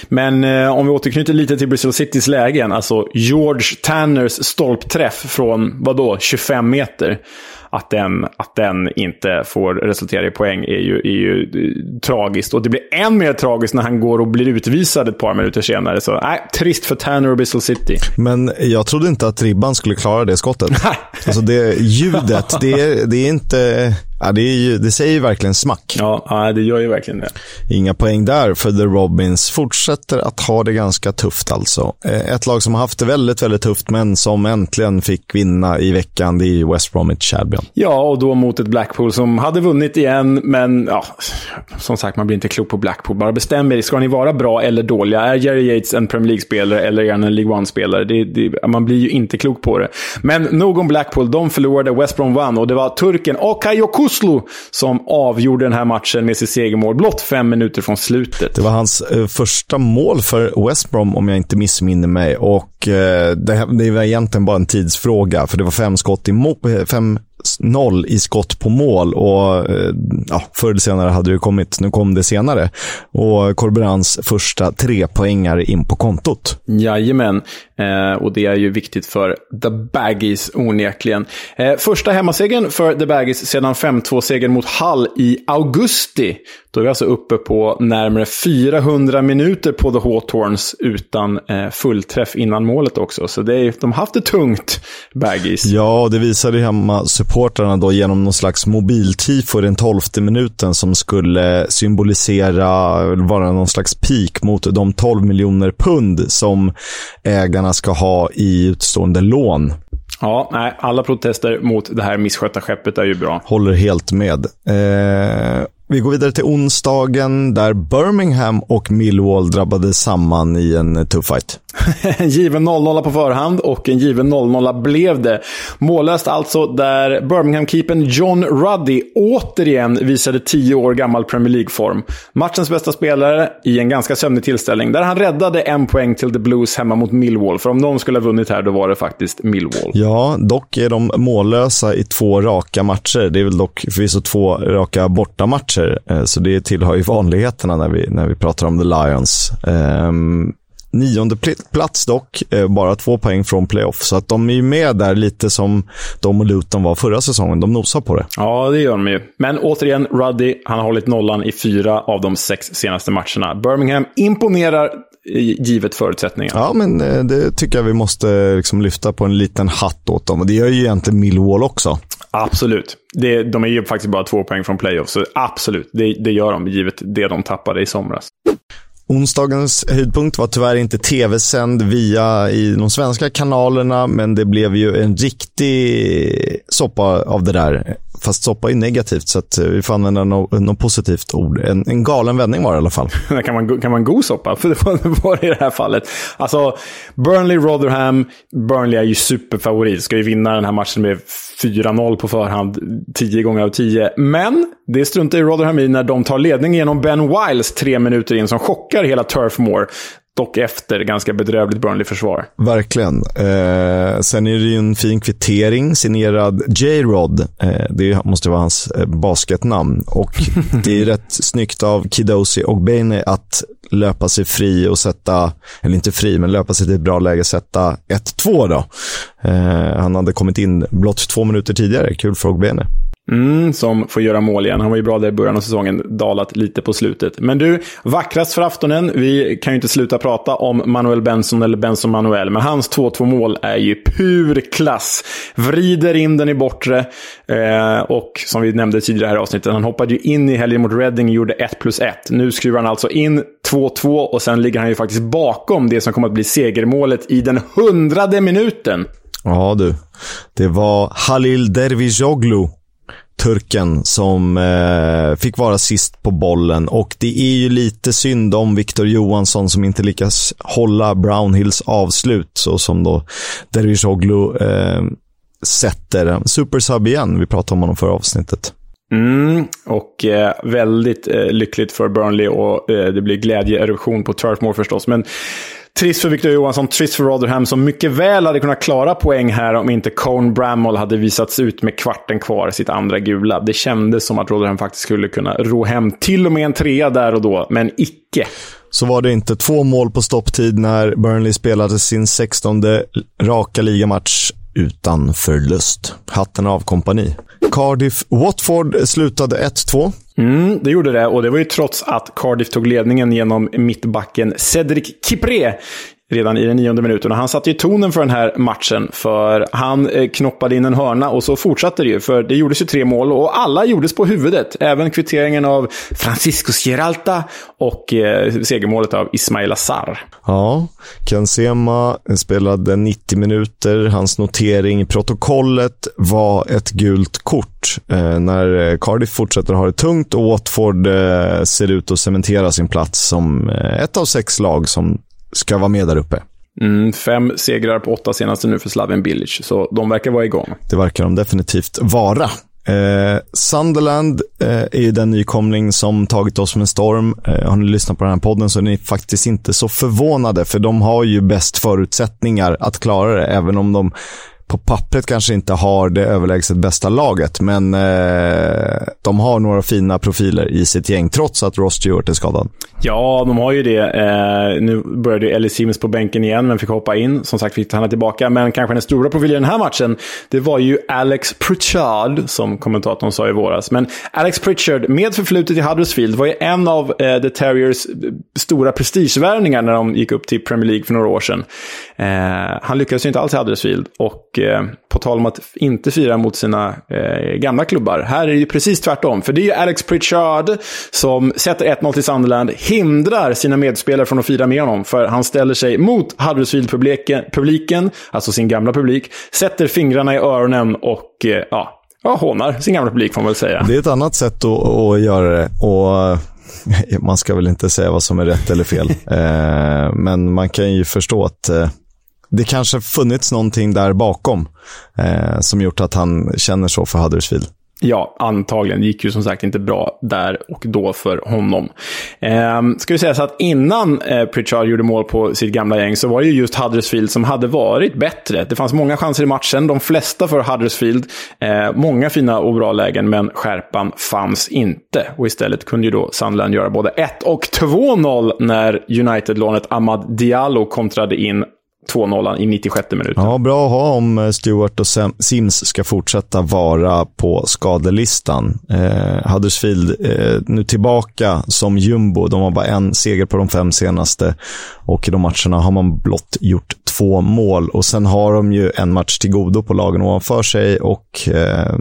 Speaker 2: men eh, om vi återknyter lite till Bristol Citys lägen. Alltså George Tanners stolpträff från, vadå, 25 meter. Att den, att den inte får resultera i poäng är ju, är ju eh, tragiskt. Och det blir än mer tragiskt när han går och blir utvisad ett par minuter senare. Så nej, trist för Tanner och Bristol City.
Speaker 1: Men jag trodde inte att ribban skulle klara det skottet. alltså det ljudet, det är, det är inte... Ja, det, ju, det, säger ju verkligen smack.
Speaker 2: Ja, det gör ju verkligen det.
Speaker 1: Inga poäng där för The Robins. Fortsätter att ha det ganska tufft alltså. Eh, ett lag som har haft det väldigt, väldigt tufft, men som äntligen fick vinna i veckan, det är West Bromwich Albion.
Speaker 2: Ja, och då mot ett Blackpool som hade vunnit igen, men ja, som sagt, man blir inte klok på Blackpool. Bara bestäm er, ska ni vara bra eller dåliga? Är Jerry Yates en Premier League-spelare eller är han en League One-spelare? Man blir ju inte klok på det. Men nog om Blackpool. De förlorade, West Brom vann och det var turken Okayoku Kuslu som avgjorde den här matchen med sitt segermål blott fem minuter från slutet.
Speaker 1: Det var hans eh, första mål för West Brom, om jag inte missminner mig. Och eh, det, det var egentligen bara en tidsfråga, för det var fem skott i mål, eh, fem noll i skott på mål och eh, ja, förr eller senare hade det kommit. Nu kom det senare. Och Corberans första tre poängar in på kontot.
Speaker 2: Jajamän, eh, och det är ju viktigt för The Baggies onekligen. Eh, första hemmasegern för The Baggies sedan 5-2-segern mot Hull i augusti. Då är vi alltså uppe på närmare 400 minuter på The Hawthorns utan eh, fullträff innan målet också. Så det är, de har haft det tungt, Baggies.
Speaker 1: Ja, det visade hemmasupportrarna då genom någon slags mobiltifo i den tolfte minuten som skulle symbolisera, vara någon slags peak mot de 12 miljoner pund som ägarna ska ha i utstående lån.
Speaker 2: Ja, nej, alla protester mot det här misskötta skeppet är ju bra.
Speaker 1: Håller helt med. Eh, vi går vidare till onsdagen där Birmingham och Millwall drabbades samman i en tuff fight
Speaker 2: en given 0-0 på förhand och en given 0-0 blev det. Mållöst alltså där Birmingham-keepern John Ruddy återigen visade 10 år gammal Premier League-form. Matchens bästa spelare i en ganska sömnig tillställning där han räddade en poäng till The Blues hemma mot Millwall. För om någon skulle ha vunnit här, då var det faktiskt Millwall.
Speaker 1: Ja, dock är de mållösa i två raka matcher. Det är väl dock förvisso två raka bortamatcher, eh, så det tillhör ju vanligheterna när vi, när vi pratar om The Lions. Um, Nionde plats dock, eh, bara två poäng från playoff. Så att de är ju med där lite som de och Luton var förra säsongen. De nosar på det.
Speaker 2: Ja, det gör de ju. Men återigen, Ruddy, han har hållit nollan i fyra av de sex senaste matcherna. Birmingham imponerar givet förutsättningarna.
Speaker 1: Ja, men eh, det tycker jag vi måste liksom lyfta på en liten hatt åt dem. Och det gör ju egentligen Millwall också.
Speaker 2: Absolut. Det, de är ju faktiskt bara två poäng från playoff, så absolut, det, det gör de, givet det de tappade i somras.
Speaker 1: Onsdagens höjdpunkt var tyvärr inte tv-sänd via i de svenska kanalerna, men det blev ju en riktig soppa av det där. Fast soppa är negativt, så att eh, vi får använda något, no positivt ord. En, en galen vändning var det i alla fall.
Speaker 2: kan, man, kan man god soppa? För det var det i det här fallet. Alltså, Burnley, Rotherham. Burnley är ju superfavorit. Ska ju vinna den här matchen med 4-0 på förhand, 10 gånger av 10. Men det struntar ju Rotherham i när de tar ledning genom Ben Wiles tre minuter in, som chockar hela Turf Moor. Dock efter ganska bedrövligt Burnley-försvar.
Speaker 1: Verkligen. Eh, sen är det ju en fin kvittering signerad J-Rod. Eh, det måste vara hans eh, basketnamn. Och det är rätt snyggt av Kidosi och Bane att löpa sig fri och sätta, eller inte fri, men löpa sig till ett bra läge och sätta 1-2 då. Eh, han hade kommit in blott två minuter tidigare. Kul för Ogbene.
Speaker 2: Mm, som får göra mål igen. Han var ju bra där i början av säsongen, dalat lite på slutet. Men du, vackrast för aftonen. Vi kan ju inte sluta prata om Manuel Benson eller Benson Manuel, men hans 2-2 mål är ju pur klass. Vrider in den i bortre eh, och som vi nämnde tidigare här i avsnittet, han hoppade ju in i helgen mot Reading och gjorde 1 plus 1. Nu skruvar han alltså in 2-2 och sen ligger han ju faktiskt bakom det som kommer att bli segermålet i den hundrade minuten.
Speaker 1: Ja du, det var Halil Dervizoglu turken som eh, fick vara sist på bollen och det är ju lite synd om Victor Johansson som inte lyckas hålla Brownhills avslut så som då Dervishoglu eh, sätter. Supersub igen, vi pratade om honom förra avsnittet.
Speaker 2: Mm, och eh, väldigt eh, lyckligt för Burnley och eh, det blir glädjeeruption på Turfmore förstås. Men Trist för Victor Johansson, trist för Rotherham som mycket väl hade kunnat klara poäng här om inte Cone Bramall hade visats ut med kvarten kvar, sitt andra gula. Det kändes som att Rotherham faktiskt skulle kunna ro hem till och med en trea där och då, men icke.
Speaker 1: Så var det inte två mål på stopptid när Burnley spelade sin 16 raka ligamatch utan förlust. Hatten av kompani. Cardiff-Watford slutade 1-2.
Speaker 2: Mm, det gjorde det, och det var ju trots att Cardiff tog ledningen genom mittbacken Cedric Kipré redan i den nionde minuten. Och han satte ju tonen för den här matchen, för han eh, knoppade in en hörna och så fortsatte det ju. För det gjordes ju tre mål och alla gjordes på huvudet. Även kvitteringen av Francisco Sierralta och eh, segermålet av Ismail Azar.
Speaker 1: Ja, Kansema spelade 90 minuter. Hans notering i protokollet var ett gult kort. Eh, när eh, Cardiff fortsätter ha det tungt och Watford eh, ser ut att cementera sin plats som eh, ett av sex lag som ska vara med där uppe.
Speaker 2: Mm, fem segrar på åtta senaste nu för Slaven Bilic, så de verkar vara igång.
Speaker 1: Det verkar de definitivt vara. Eh, Sunderland eh, är ju den nykomling som tagit oss med storm. Eh, har ni lyssnat på den här podden så är ni faktiskt inte så förvånade, för de har ju bäst förutsättningar att klara det, även om de på pappret kanske inte har det överlägset bästa laget, men eh, de har några fina profiler i sitt gäng, trots att Ross Stewart är skadad.
Speaker 2: Ja, de har ju det. Eh, nu började Ellie Sims på bänken igen, men fick hoppa in. Som sagt fick han tillbaka. Men kanske den stora profilen i den här matchen, det var ju Alex Pritchard, som kommentatorn sa i våras. Men Alex Pritchard, med förflutet i Huddersfield, var ju en av eh, The Terriers eh, stora prestigevärvningar när de gick upp till Premier League för några år sedan. Eh, han lyckades ju inte alls i Huddersfield. Och eh, på tal om att inte fira mot sina eh, gamla klubbar, här är det ju precis tvärtom. För det är ju Alex Pritchard som sätter 1-0 till Sunderland hindrar sina medspelare från att fira med honom. För han ställer sig mot Huddersfield-publiken, alltså sin gamla publik, sätter fingrarna i öronen och eh, ja, ja, hånar sin gamla publik får man väl säga.
Speaker 1: Det är ett annat sätt att, att göra det. Och man ska väl inte säga vad som är rätt eller fel. Eh, men man kan ju förstå att eh, det kanske funnits någonting där bakom eh, som gjort att han känner så för Huddersfield.
Speaker 2: Ja, antagligen. Det gick ju som sagt inte bra där och då för honom. Eh, ska vi säga så att innan eh, Pritchard gjorde mål på sitt gamla gäng så var det ju just Huddersfield som hade varit bättre. Det fanns många chanser i matchen, de flesta för Huddersfield. Eh, många fina och bra lägen, men skärpan fanns inte. Och istället kunde ju då Sunderland göra både 1 och 2-0 när United-lånet Ahmad Diallo kontrade in 2-0 i 96 minuten.
Speaker 1: Ja, bra att ha om eh, Stewart och Sims ska fortsätta vara på skadelistan. Eh, Huddersfield eh, nu tillbaka som jumbo. De har bara en seger på de fem senaste och i de matcherna har man blott gjort två mål och sen har de ju en match till godo på lagen ovanför sig och eh,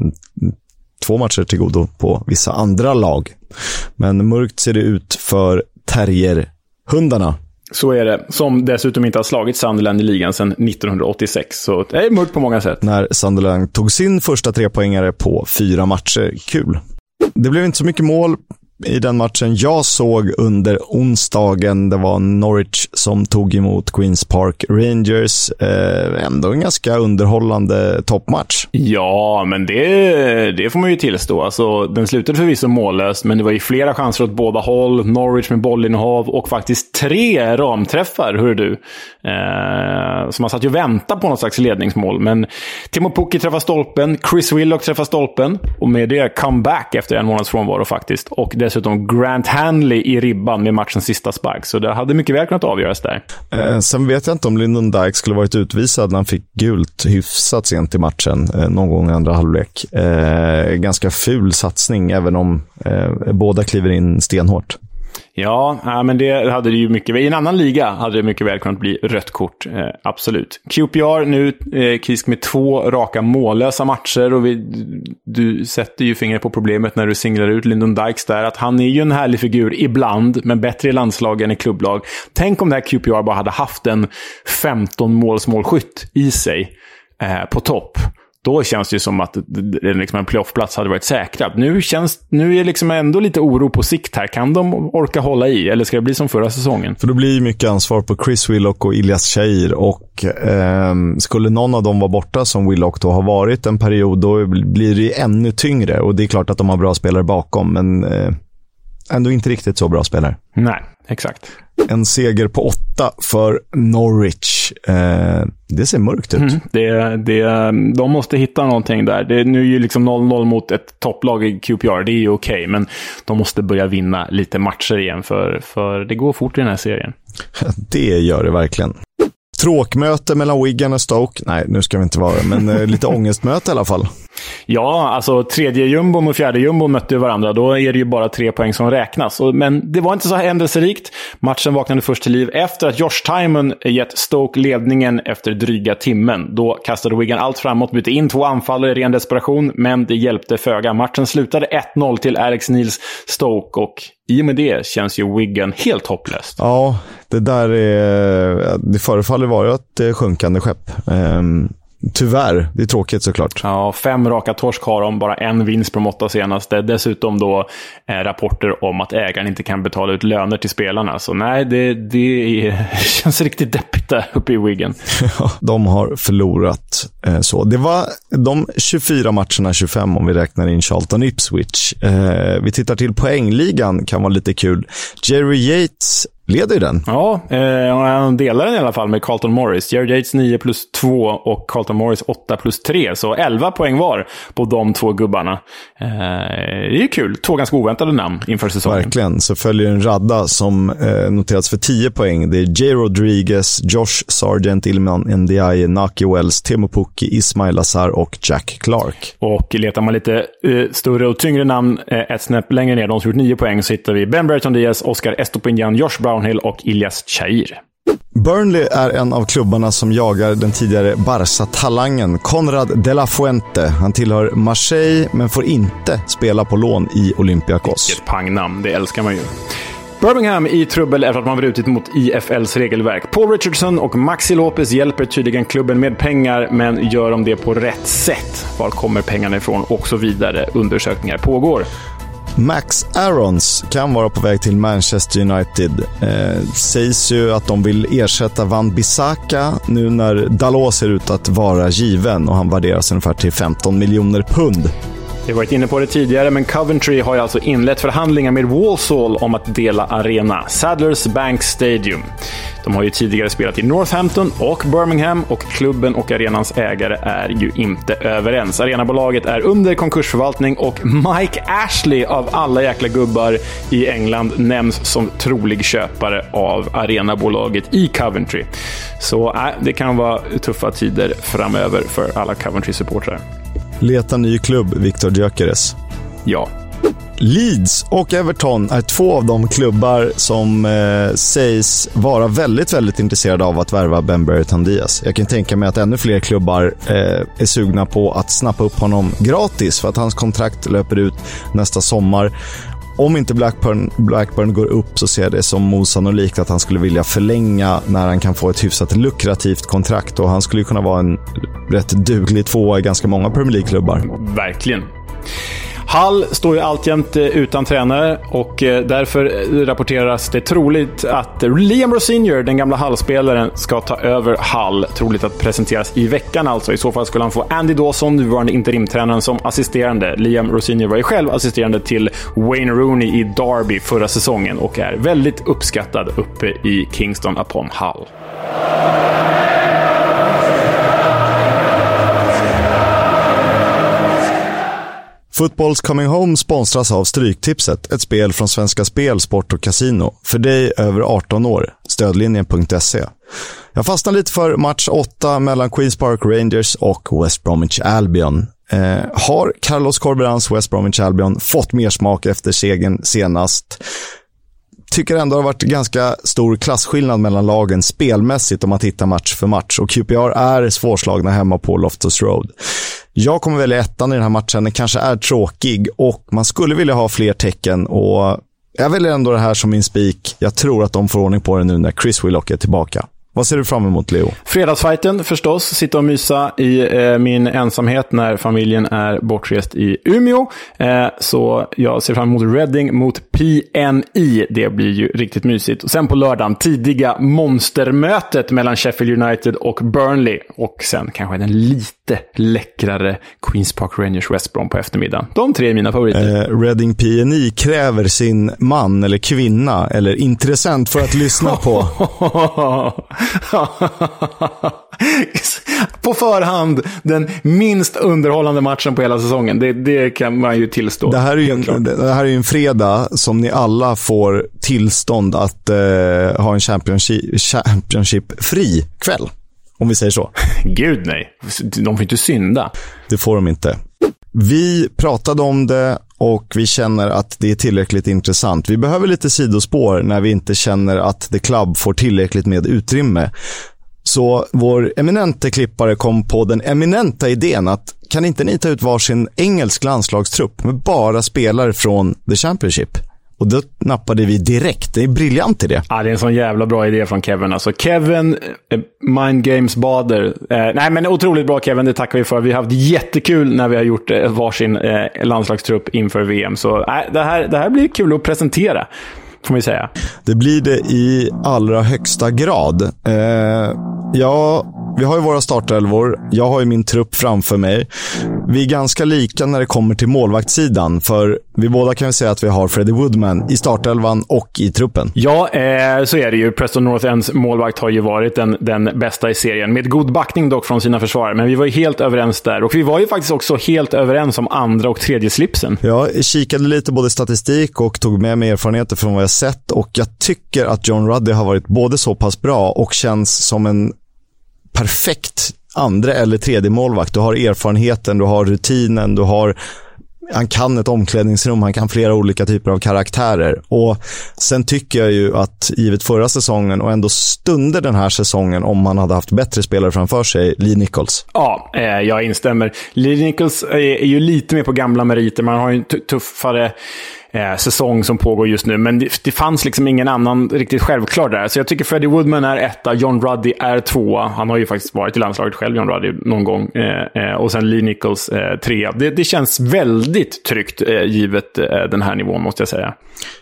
Speaker 1: två matcher till godo på vissa andra lag. Men mörkt ser det ut för terrierhundarna
Speaker 2: så är det. Som dessutom inte har slagit Sunderland i ligan sedan 1986. Så det är mörkt på många sätt.
Speaker 1: När Sunderland tog sin första trepoängare på fyra matcher. Kul. Det blev inte så mycket mål i den matchen jag såg under onsdagen. Det var Norwich som tog emot Queens Park Rangers. Eh, ändå en ganska underhållande toppmatch.
Speaker 2: Ja, men det, det får man ju tillstå. Alltså, den slutade förvisso mållöst, men det var ju flera chanser åt båda håll. Norwich med bollinnehav och faktiskt tre ramträffar, hör du. Eh, så man satt ju och väntade på något slags ledningsmål. Men Timo Pukki träffar stolpen, Chris Willock träffar stolpen och med det comeback efter en månads frånvaro faktiskt. Och dessutom Grant Hanley i ribban med matchens sista spark. Så det hade mycket väl kunnat avgöras där.
Speaker 1: Eh, sen vet jag inte om Lyndon Dyke skulle varit utvisad när han fick gult hyfsat sent i matchen, eh, någon gång i andra halvlek. Eh, ganska ful satsning, även om eh, båda kliver in stenhårt.
Speaker 2: Ja, men det hade det ju mycket I en annan liga hade det mycket väl kunnat bli rött kort. Eh, absolut. QPR nu eh, Kisk, med två raka mållösa matcher. och vi, Du sätter ju fingret på problemet när du singlar ut Lyndon Dykes där. Att han är ju en härlig figur ibland, men bättre i landslag än i klubblag. Tänk om det här QPR bara hade haft en 15 målsmålskytt i sig eh, på topp. Då känns det ju som att liksom en playoffplats hade varit säkrad. Nu, känns, nu är det liksom ändå lite oro på sikt här. Kan de orka hålla i, eller ska det bli som förra säsongen?
Speaker 1: För då blir mycket ansvar på Chris Willock och Ilias Shair. Och eh, skulle någon av dem vara borta, som Willock då har varit en period, då blir det ännu tyngre. Och det är klart att de har bra spelare bakom, men eh, ändå inte riktigt så bra spelare.
Speaker 2: Nej, exakt.
Speaker 1: En seger på åtta för Norwich. Eh, det ser mörkt ut. Mm,
Speaker 2: det, det, de måste hitta någonting där. Det, nu är ju liksom 0-0 mot ett topplag i QPR. Det är ju okej, okay, men de måste börja vinna lite matcher igen, för, för det går fort i den här serien.
Speaker 1: Det gör det verkligen. Tråkmöte mellan Wigan och Stoke. Nej, nu ska vi inte vara men eh, lite ångestmöte i alla fall.
Speaker 2: Ja, alltså tredje jumbon och fjärde jumbon mötte varandra. Då är det ju bara tre poäng som räknas. Men det var inte så händelserikt. Matchen vaknade först till liv efter att Josh Timon gett Stoke ledningen efter dryga timmen. Då kastade Wigan allt framåt, bytte in två anfallare i ren desperation, men det hjälpte föga. Matchen slutade 1-0 till Alex Nils Stoke och i och med det känns ju Wigan helt hopplöst.
Speaker 1: Ja, det där är... Det förefaller vara ett eh, sjunkande skepp. Um Tyvärr. Det är tråkigt såklart.
Speaker 2: Ja, fem raka torsk har de, bara en vinst på de åtta senaste. Dessutom då eh, rapporter om att ägaren inte kan betala ut löner till spelarna. Så nej, det, det är, känns riktigt deppigt där uppe i Wigan.
Speaker 1: Ja, de har förlorat eh, så. Det var de 24 matcherna, 25 om vi räknar in Charlton Ipswich. Eh, vi tittar till poängligan, kan vara lite kul. Jerry Yates leder ju den.
Speaker 2: Ja, eh, han delar den i alla fall med Carlton Morris. Jerry Yates 9 plus 2 och Carlton Morris 8 plus 3. Så 11 poäng var på de två gubbarna. Eh, det är ju kul. Två ganska oväntade namn inför säsongen.
Speaker 1: Verkligen. Så följer en radda som eh, noterats för 10 poäng. Det är Jay Rodriguez, Josh Sargent, Ilman Ndiaye, Naki Wells, Temo Pukki, Ismail Azar och Jack Clark.
Speaker 2: Och letar man lite eh, större och tyngre namn eh, ett snäpp längre ner, de som gjort 9 poäng, så hittar vi Ben Brereton Diaz, Oscar Estopinian, Josh Brown Brownhill och Ilyas Chair.
Speaker 1: Burnley är en av klubbarna som jagar den tidigare Barca-talangen Conrad de la Fuente. Han tillhör Marseille, men får inte spela på lån i Olympiakos.
Speaker 2: Vilket pangnamn, det älskar man ju. Birmingham i trubbel efter att man brutit mot IFLs regelverk. Paul Richardson och Maxi Lopez hjälper tydligen klubben med pengar, men gör de det på rätt sätt? Var kommer pengarna ifrån? Och så vidare. Undersökningar pågår.
Speaker 1: Max Arons kan vara på väg till Manchester United. Eh, sägs ju att de vill ersätta Van Bissaka nu när Dalot ser ut att vara given och han värderas ungefär till 15 miljoner pund.
Speaker 2: Vi har varit inne på det tidigare, men Coventry har alltså inlett förhandlingar med Walsall om att dela arena, Sadlers Bank Stadium. De har ju tidigare spelat i Northampton och Birmingham och klubben och arenans ägare är ju inte överens. Arenabolaget är under konkursförvaltning och Mike Ashley av alla jäkla gubbar i England nämns som trolig köpare av arenabolaget i Coventry. Så äh, det kan vara tuffa tider framöver för alla Coventry-supportrar.
Speaker 1: Leta ny klubb, Viktor Gyökeres.
Speaker 2: Ja.
Speaker 1: Leeds och Everton är två av de klubbar som eh, sägs vara väldigt, väldigt intresserade av att värva Ben Brereton Diaz. Jag kan tänka mig att ännu fler klubbar eh, är sugna på att snappa upp honom gratis för att hans kontrakt löper ut nästa sommar. Om inte Blackburn, Blackburn går upp så ser jag det som osannolikt att han skulle vilja förlänga när han kan få ett hyfsat lukrativt kontrakt och han skulle kunna vara en rätt duglig tvåa i ganska många Premier League-klubbar.
Speaker 2: Verkligen. Hall står ju alltjämt eh, utan tränare och eh, därför eh, rapporteras det troligt att Liam Rosinior, den gamla Hall-spelaren, ska ta över Hall. Troligt att presenteras i veckan alltså. I så fall skulle han få Andy Dawson, nuvarande interimtränaren, som assisterande. Liam Rosinior var ju själv assisterande till Wayne Rooney i Derby förra säsongen och är väldigt uppskattad uppe i Kingston upon Hull.
Speaker 1: Footballs Coming Home sponsras av Stryktipset, ett spel från Svenska Spel, Sport och Casino. För dig över 18 år. Stödlinjen.se. Jag fastnade lite för match 8 mellan Queens Park Rangers och West Bromwich Albion. Eh, har Carlos Corberans West Bromwich Albion fått mer smak efter segern senast? tycker ändå det har varit ganska stor klasskillnad mellan lagen spelmässigt om man tittar match för match. Och QPR är svårslagna hemma på Loftus Road. Jag kommer välja ettan i den här matchen. Den kanske är tråkig och man skulle vilja ha fler tecken. och Jag väljer ändå det här som min spik. Jag tror att de får ordning på det nu när Chris Willock är tillbaka. Vad ser du fram emot, Leo?
Speaker 2: Fredagsfighten förstås. Sitta och mysa i eh, min ensamhet när familjen är bortrest i Umeå. Eh, så jag ser fram emot Reading mot PNI. Det blir ju riktigt mysigt. Och sen på lördagen, tidiga monstermötet mellan Sheffield United och Burnley. Och sen kanske den lite läckrare Queens Park Rangers West Brom på eftermiddagen. De tre är mina favoriter.
Speaker 1: Eh, Reading PNI kräver sin man eller kvinna eller intressent för att lyssna på.
Speaker 2: på förhand den minst underhållande matchen på hela säsongen. Det, det kan man ju tillstå.
Speaker 1: Det här är ju en, det här är en fredag som ni alla får tillstånd att eh, ha en Championship, championship-fri kväll. Om vi säger så.
Speaker 2: Gud nej. De får inte synda.
Speaker 1: Det får de inte. Vi pratade om det och vi känner att det är tillräckligt intressant. Vi behöver lite sidospår när vi inte känner att The Club får tillräckligt med utrymme. Så vår eminente klippare kom på den eminenta idén att kan inte ni ta ut varsin engelsk landslagstrupp med bara spelare från The Championship? Och då nappade vi direkt. Det är briljant idé.
Speaker 2: Ja, det är en sån jävla bra idé från Kevin. Alltså Kevin, eh, Mind Games Bader. Eh, nej, men otroligt bra Kevin. Det tackar vi för. Vi har haft jättekul när vi har gjort eh, varsin eh, landslagstrupp inför VM. Så eh, det, här, det här blir kul att presentera. Får man säga.
Speaker 1: Det blir det i allra högsta grad. Ja, vi har ju våra startelvor. Jag har ju min trupp framför mig. Vi är ganska lika när det kommer till målvaktssidan. För vi båda kan säga att vi har Freddie Woodman i startelvan och i truppen.
Speaker 2: Ja, eh, så är det ju. Preston North Ends målvakt har ju varit den, den bästa i serien. Med god backning dock från sina försvarare. Men vi var ju helt överens där. Och vi var ju faktiskt också helt överens om andra och tredje slipsen.
Speaker 1: Jag kikade lite både statistik och tog med mig erfarenheter från vad jag sett. Och jag tycker att John Ruddy har varit både så pass bra och känns som en perfekt andra eller tredje målvakt. Du har erfarenheten, du har rutinen, du har han kan ett omklädningsrum, han kan flera olika typer av karaktärer. Och Sen tycker jag ju att, givet förra säsongen och ändå stunder den här säsongen, om man hade haft bättre spelare framför sig, Lee Nichols.
Speaker 2: Ja, eh, jag instämmer. Lee Nichols är, är, ju lite mer på gamla meriter. Man har ju en tuffare eh, säsong som pågår just nu. Men det, det, fanns liksom ingen annan riktigt självklar där. Så jag tycker Freddie Woodman är etta, John Ruddy är tvåa. Han har ju faktiskt varit i landslaget själv, John Ruddy, någon gång. Eh, eh, och sen Lee Nichols eh, trea. Det, det, känns väldigt tryggt eh, givet eh, den här nivån, måste jag säga.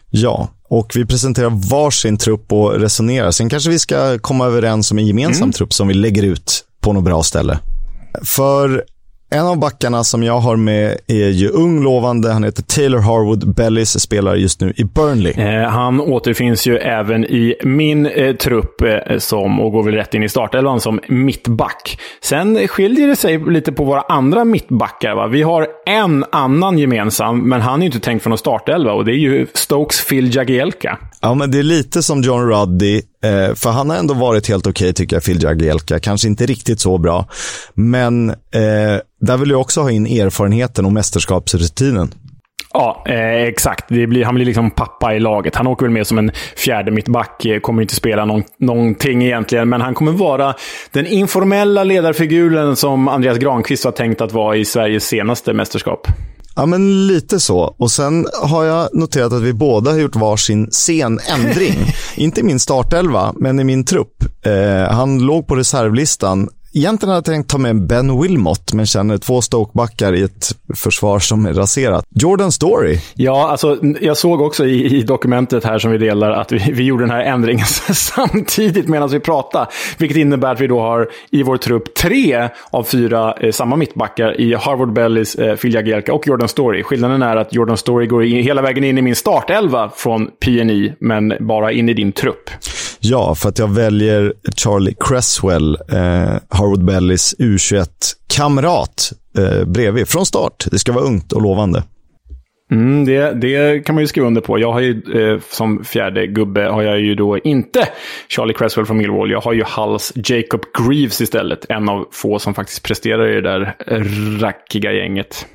Speaker 1: Ja, och vi presenterar varsin trupp och resonerar. Sen kanske vi ska komma överens om en gemensam mm. trupp som vi lägger ut på något bra ställe. För en av backarna som jag har med är ju ung, lovande. Han heter Taylor Harwood. Bellis spelar just nu i Burnley.
Speaker 2: Eh, han återfinns ju även i min eh, trupp eh, som, och går väl rätt in i startelvan som mittback. Sen skiljer det sig lite på våra andra mittbackar. Va? Vi har en annan gemensam, men han är ju inte tänkt för någon startelva och det är ju Stokes Phil Jagielka.
Speaker 1: Ja, men det är lite som John Ruddy, eh, för han har ändå varit helt okej okay, tycker jag, Phil Jagielka. Kanske inte riktigt så bra, men eh, där vill jag också ha in erfarenheten och mästerskapsrutinen.
Speaker 2: Ja, eh, exakt. Blir, han blir liksom pappa i laget. Han åker väl med som en fjärde mittback. Eh, kommer inte spela någon, någonting egentligen, men han kommer vara den informella ledarfiguren som Andreas Granqvist var tänkt att vara i Sveriges senaste mästerskap.
Speaker 1: Ja, men lite så. Och sen har jag noterat att vi båda har gjort varsin sen ändring. Inte i min startelva, men i min trupp. Eh, han låg på reservlistan Egentligen hade jag tänkt ta med Ben Wilmot, men känner två Stoke-backar i ett försvar som är raserat. Jordan Story.
Speaker 2: Ja, alltså jag såg också i, i dokumentet här som vi delar att vi, vi gjorde den här ändringen samtidigt medan vi pratade. Vilket innebär att vi då har i vår trupp tre av fyra eh, samma mittbackar i Harvard Bellis, eh, Phil Jagielka och Jordan Story. Skillnaden är att Jordan Story går in, hela vägen in i min startelva från PNI, men bara in i din trupp.
Speaker 1: Ja, för att jag väljer Charlie Cresswell, eh, Harvard Bellys U21-kamrat eh, bredvid från start. Det ska vara ungt och lovande.
Speaker 2: Mm, det, det kan man ju skriva under på. Jag har ju eh, som fjärde gubbe har jag ju då inte Charlie Cresswell från Millwall. Jag har ju Hulls Jacob Greaves istället. En av få som faktiskt presterar i det där rackiga gänget.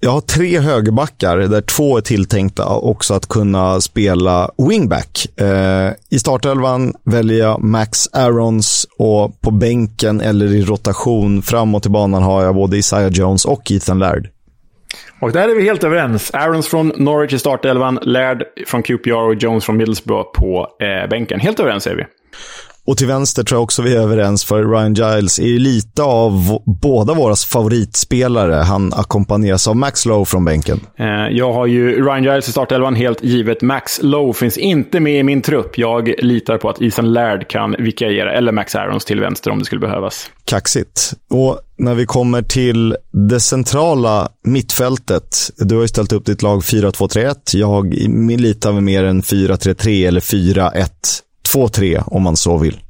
Speaker 1: Jag har tre högerbackar där två är tilltänkta också att kunna spela wingback. Eh, I startelvan väljer jag Max Arons och på bänken eller i rotation framåt i banan har jag både Isaiah Jones och Ethan Laird.
Speaker 2: Och där är vi helt överens. Arons från Norwich i startelvan, Laird från QPR och Jones från Middlesbrough på eh, bänken. Helt överens är vi.
Speaker 1: Och till vänster tror jag också vi är överens, för Ryan Giles är ju lite av båda våra favoritspelare. Han ackompanjeras av Max Lowe från bänken.
Speaker 2: Eh, jag har ju Ryan Giles i startelvan, helt givet. Max Lowe finns inte med i min trupp. Jag litar på att Ethan Laird kan vikariera, eller Max Arons till vänster om det skulle behövas.
Speaker 1: Kaxigt. Och när vi kommer till det centrala mittfältet. Du har ju ställt upp ditt lag 4-2-3-1. Jag litar med mer än 4-3-3 eller 4-1 2-3 om man så vill.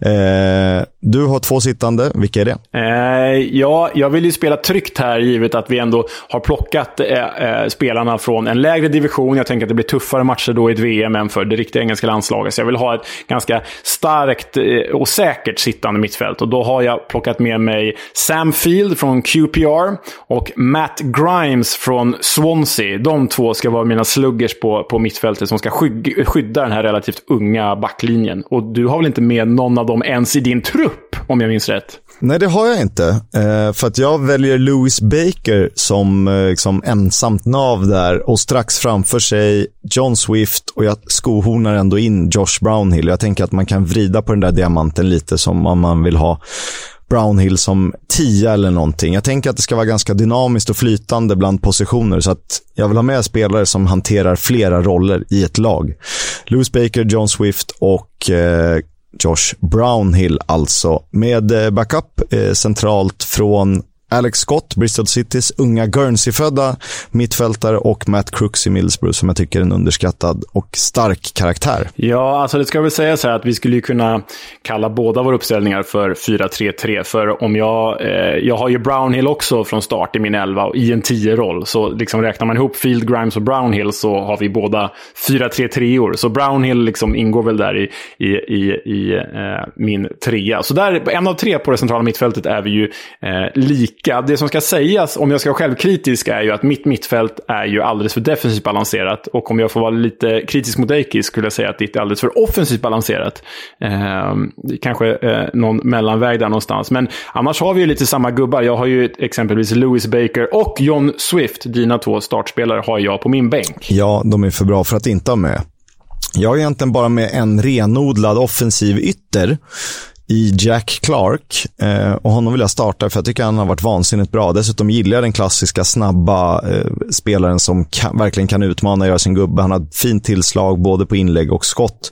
Speaker 1: Eh, du har två sittande. Vilka är det?
Speaker 2: Eh, ja, jag vill ju spela tryggt här, givet att vi ändå har plockat eh, eh, spelarna från en lägre division. Jag tänker att det blir tuffare matcher då i ett VM än för det riktiga engelska landslaget. Så jag vill ha ett ganska starkt eh, och säkert sittande mittfält. Och då har jag plockat med mig Sam Field från QPR och Matt Grimes från Swansea. De två ska vara mina sluggers på, på mittfältet som ska skydda den här relativt unga backlinjen. Och du har väl inte med någon av dem ens i din trupp, om jag minns rätt.
Speaker 1: Nej, det har jag inte. Eh, för att jag väljer Louis Baker som eh, liksom, ensamt nav där och strax framför sig John Swift och jag skohornar ändå in Josh Brownhill. Jag tänker att man kan vrida på den där diamanten lite som om man vill ha Brownhill som tia eller någonting. Jag tänker att det ska vara ganska dynamiskt och flytande bland positioner så att jag vill ha med spelare som hanterar flera roller i ett lag. Louis Baker, John Swift och eh, Josh Brownhill alltså. Med eh, backup eh, centralt från Alex Scott, Bristol Citys unga Guernsey-födda mittfältare och Matt Crooks i Middlesbrough som jag tycker är en underskattad och stark karaktär.
Speaker 2: Ja, alltså det ska väl sägas här att vi skulle kunna kalla båda våra uppställningar för 4-3-3. För om jag, eh, jag har ju Brownhill också från start i min elva i en 10-roll. Så liksom räknar man ihop Field, Grimes och Brownhill så har vi båda 4-3-3-or. Så Brownhill liksom ingår väl där i, i, i, i eh, min trea. Så där, en av tre på det centrala mittfältet är vi ju eh, lika lika. Det som ska sägas, om jag ska vara självkritisk, är ju att mitt mittfält är ju alldeles för defensivt balanserat. Och om jag får vara lite kritisk mot dig, skulle jag säga att ditt är alldeles för offensivt balanserat. Eh, kanske eh, någon mellanväg där någonstans. Men annars har vi ju lite samma gubbar. Jag har ju exempelvis Louis Baker och John Swift, dina två startspelare, har jag på min bänk.
Speaker 1: Ja, de är för bra för att inte ha med. Jag har egentligen bara med en renodlad offensiv ytter i Jack Clark. Eh, och honom vill jag starta för jag tycker han har varit vansinnigt bra. Dessutom gillar jag den klassiska snabba eh, spelaren som kan, verkligen kan utmana och göra sin gubbe. Han har fint tillslag både på inlägg och skott.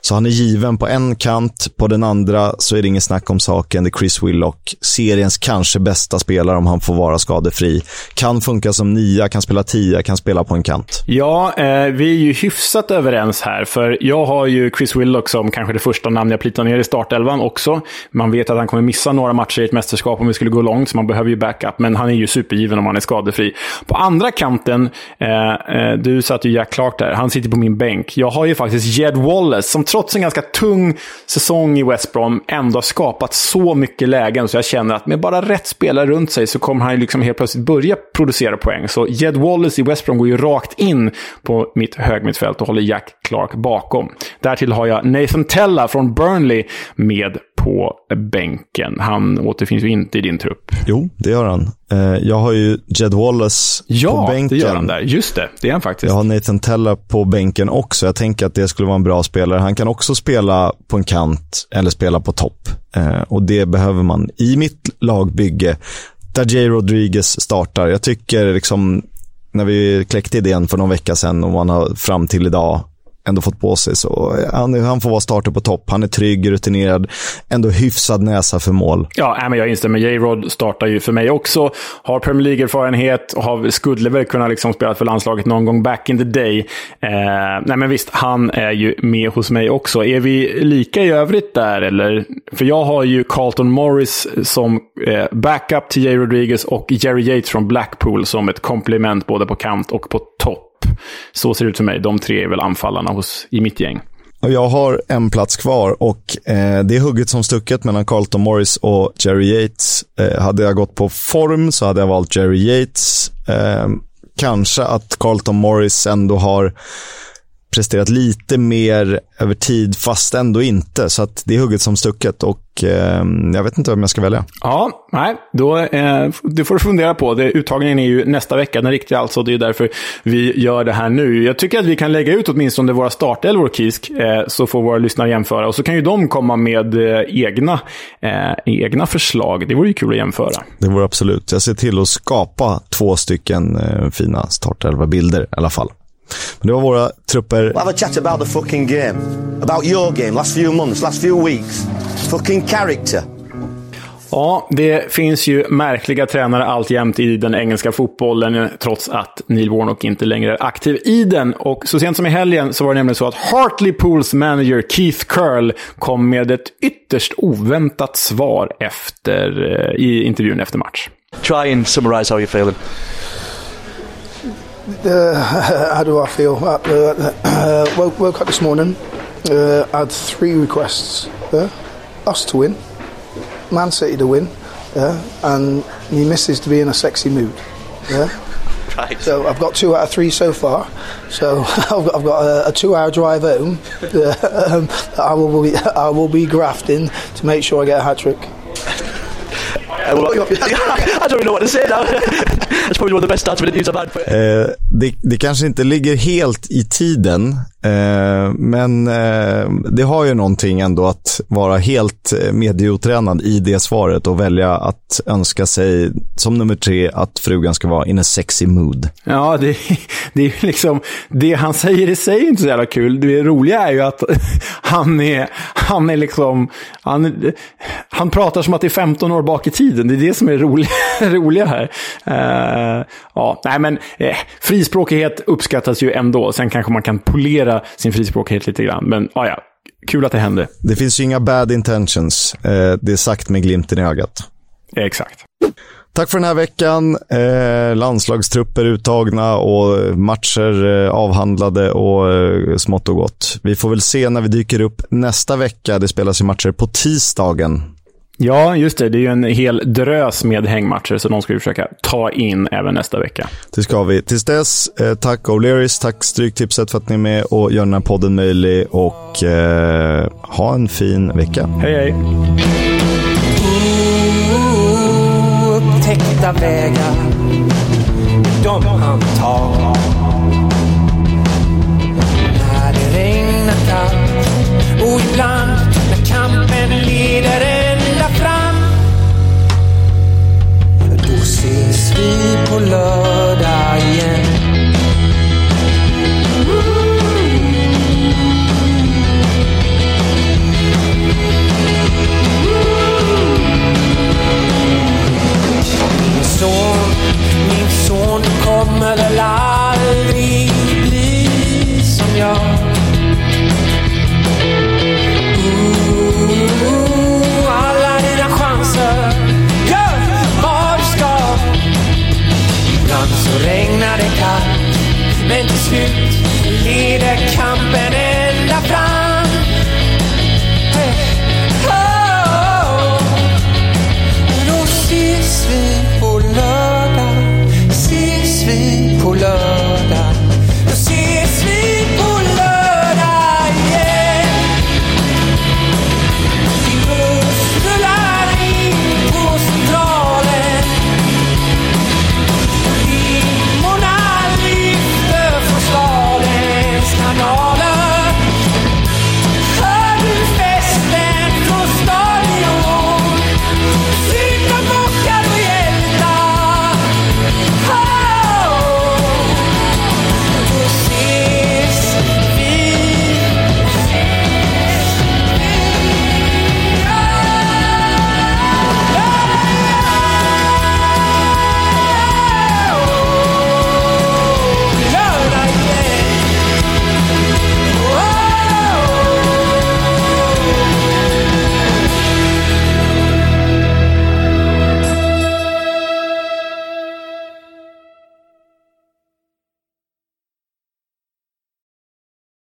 Speaker 1: Så han är given på en kant. På den andra så är det inget snack om saken. Det är Chris Willock, seriens kanske bästa spelare om han får vara skadefri. Kan funka som nia, kan spela tia, kan spela på en kant.
Speaker 2: Ja, eh, vi är ju hyfsat överens här. För jag har ju Chris Willock som kanske det första namn jag plitar ner i startelvan också. Man vet att han kommer missa några matcher i ett mästerskap om vi skulle gå långt, så man behöver ju backup. Men han är ju supergiven om han är skadefri. På andra kanten, eh, eh du satt ju Jack Clark där. Han sitter på min bänk. Jag har ju faktiskt Jed Wallace, som trots en ganska tung säsong i West Brom ändå har skapat så mycket lägen så jag känner att med bara rätt spelare runt sig så kommer han ju liksom helt plötsligt börja producera poäng. Så Jed Wallace i West Brom går ju rakt in på mitt högmittfält och håller Jack Clark bakom. Därtill har jag Nathan Tella från Burnley med på bänken. Han återfinns ju inte i din trupp.
Speaker 1: Jo, det gör han. Eh, jag har ju Jed Wallace
Speaker 2: ja,
Speaker 1: på bänken.
Speaker 2: Ja, det gör han där. Just det, det är han faktiskt.
Speaker 1: Jag har Nathan Teller på bänken också. Jag tänker att det skulle vara en bra spelare. Han kan också spela på en kant eller spela på topp. Eh, och det behöver man i mitt lagbygge där J. Rodriguez startar. Jag tycker liksom, när vi kläckte idén för någon vecka sedan och man har fram till idag ändå fått på sig. Så han, han får vara starter på topp. Han är trygg, rutinerad, ändå hyfsad näsa för mål.
Speaker 2: Ja, men jag instämmer. J-Rod startar ju för mig också. Har Premier League-erfarenhet och har, skulle väl kunna liksom spela för landslaget någon gång back in the day. Eh, nej, men visst, han är ju med hos mig också. Är vi lika i övrigt där, eller? För jag har ju Carlton Morris som eh, backup till J. Rodriguez och Jerry Yates från Blackpool som ett komplement både på kant och på topp. Så ser det ut för mig. De tre är väl anfallarna hos, i mitt gäng.
Speaker 1: Jag har en plats kvar och eh, det är hugget som stucket mellan Carlton Morris och Jerry Yates. Eh, hade jag gått på form så hade jag valt Jerry Yates. Eh, kanske att Carlton Morris ändå har presterat lite mer över tid, fast ändå inte. Så att det är hugget som stucket och eh, jag vet inte vem jag ska välja.
Speaker 2: Ja, nej, då, eh, det får du fundera på. Det, uttagningen är ju nästa vecka, den riktiga alltså. Det är därför vi gör det här nu. Jag tycker att vi kan lägga ut åtminstone våra startelvor, Kisk, eh, så får våra lyssnare jämföra. Och så kan ju de komma med eh, egna, eh, egna förslag. Det vore ju kul att jämföra.
Speaker 1: Det vore absolut. Jag ser till att skapa två stycken eh, fina startelva-bilder i alla fall. Men det var våra trupper.
Speaker 3: We'll have a chat about the fucking game. About your game, last few months, last few weeks. Fucking character.
Speaker 2: Ja, det finns ju märkliga tränare alltjämt i den engelska fotbollen, trots att Neil Warnock inte längre är aktiv i den. Och så sent som i helgen så var det nämligen så att Hartlepools manager Keith Curl kom med ett ytterst oväntat svar efter, eh, i intervjun efter match.
Speaker 4: Try and summarize how you're feeling.
Speaker 5: Uh, how do I feel? Uh, uh, woke, woke up this morning, uh, had three requests. Uh, us to win, Man City to win, uh, and my missus to be in a sexy mood. Yeah.
Speaker 4: Right.
Speaker 5: So I've got two out of three so far. So I've got, I've got a, a two-hour drive home. Uh, um, I will be I will be grafting to make sure I get a hat trick.
Speaker 4: Uh, I don't really know what to say now. That's probably one of the best starts of interviews I've had.
Speaker 1: Eh, det, det kanske inte ligger helt i tiden, eh, men eh, det har ju någonting ändå att vara helt eh, medieotränad i det svaret och välja att önska sig, som nummer tre, att frugan ska vara in a sexy mood.
Speaker 2: Ja, det, det är ju liksom, det han säger i sig är inte så jävla kul. Det roliga är ju att han är, han är liksom, han, han pratar som att det är 15 år bak i tiden. Det är det som är roliga, roliga här. Uh, ja, nej men eh, frispråkighet uppskattas ju ändå. Sen kanske man kan polera sin frispråkighet lite grann. Men ja, ja, kul att det hände.
Speaker 1: Det finns ju inga bad intentions. Eh, det är sagt med glimten i ögat.
Speaker 2: Exakt.
Speaker 1: Tack för den här veckan. Eh, landslagstrupper uttagna och matcher eh, avhandlade och eh, smått och gott. Vi får väl se när vi dyker upp nästa vecka. Det spelas ju matcher på tisdagen.
Speaker 2: Ja, just det. Det är ju en hel drös med hängmatcher, så de ska vi försöka ta in även nästa vecka.
Speaker 1: Det ska vi. Tills dess, eh, tack O'Learys, tack Stryktipset för att ni är med och gör den här podden möjlig. Och eh, ha en fin vecka.
Speaker 2: Hej, hej!
Speaker 6: upptäckta vägar de han tar.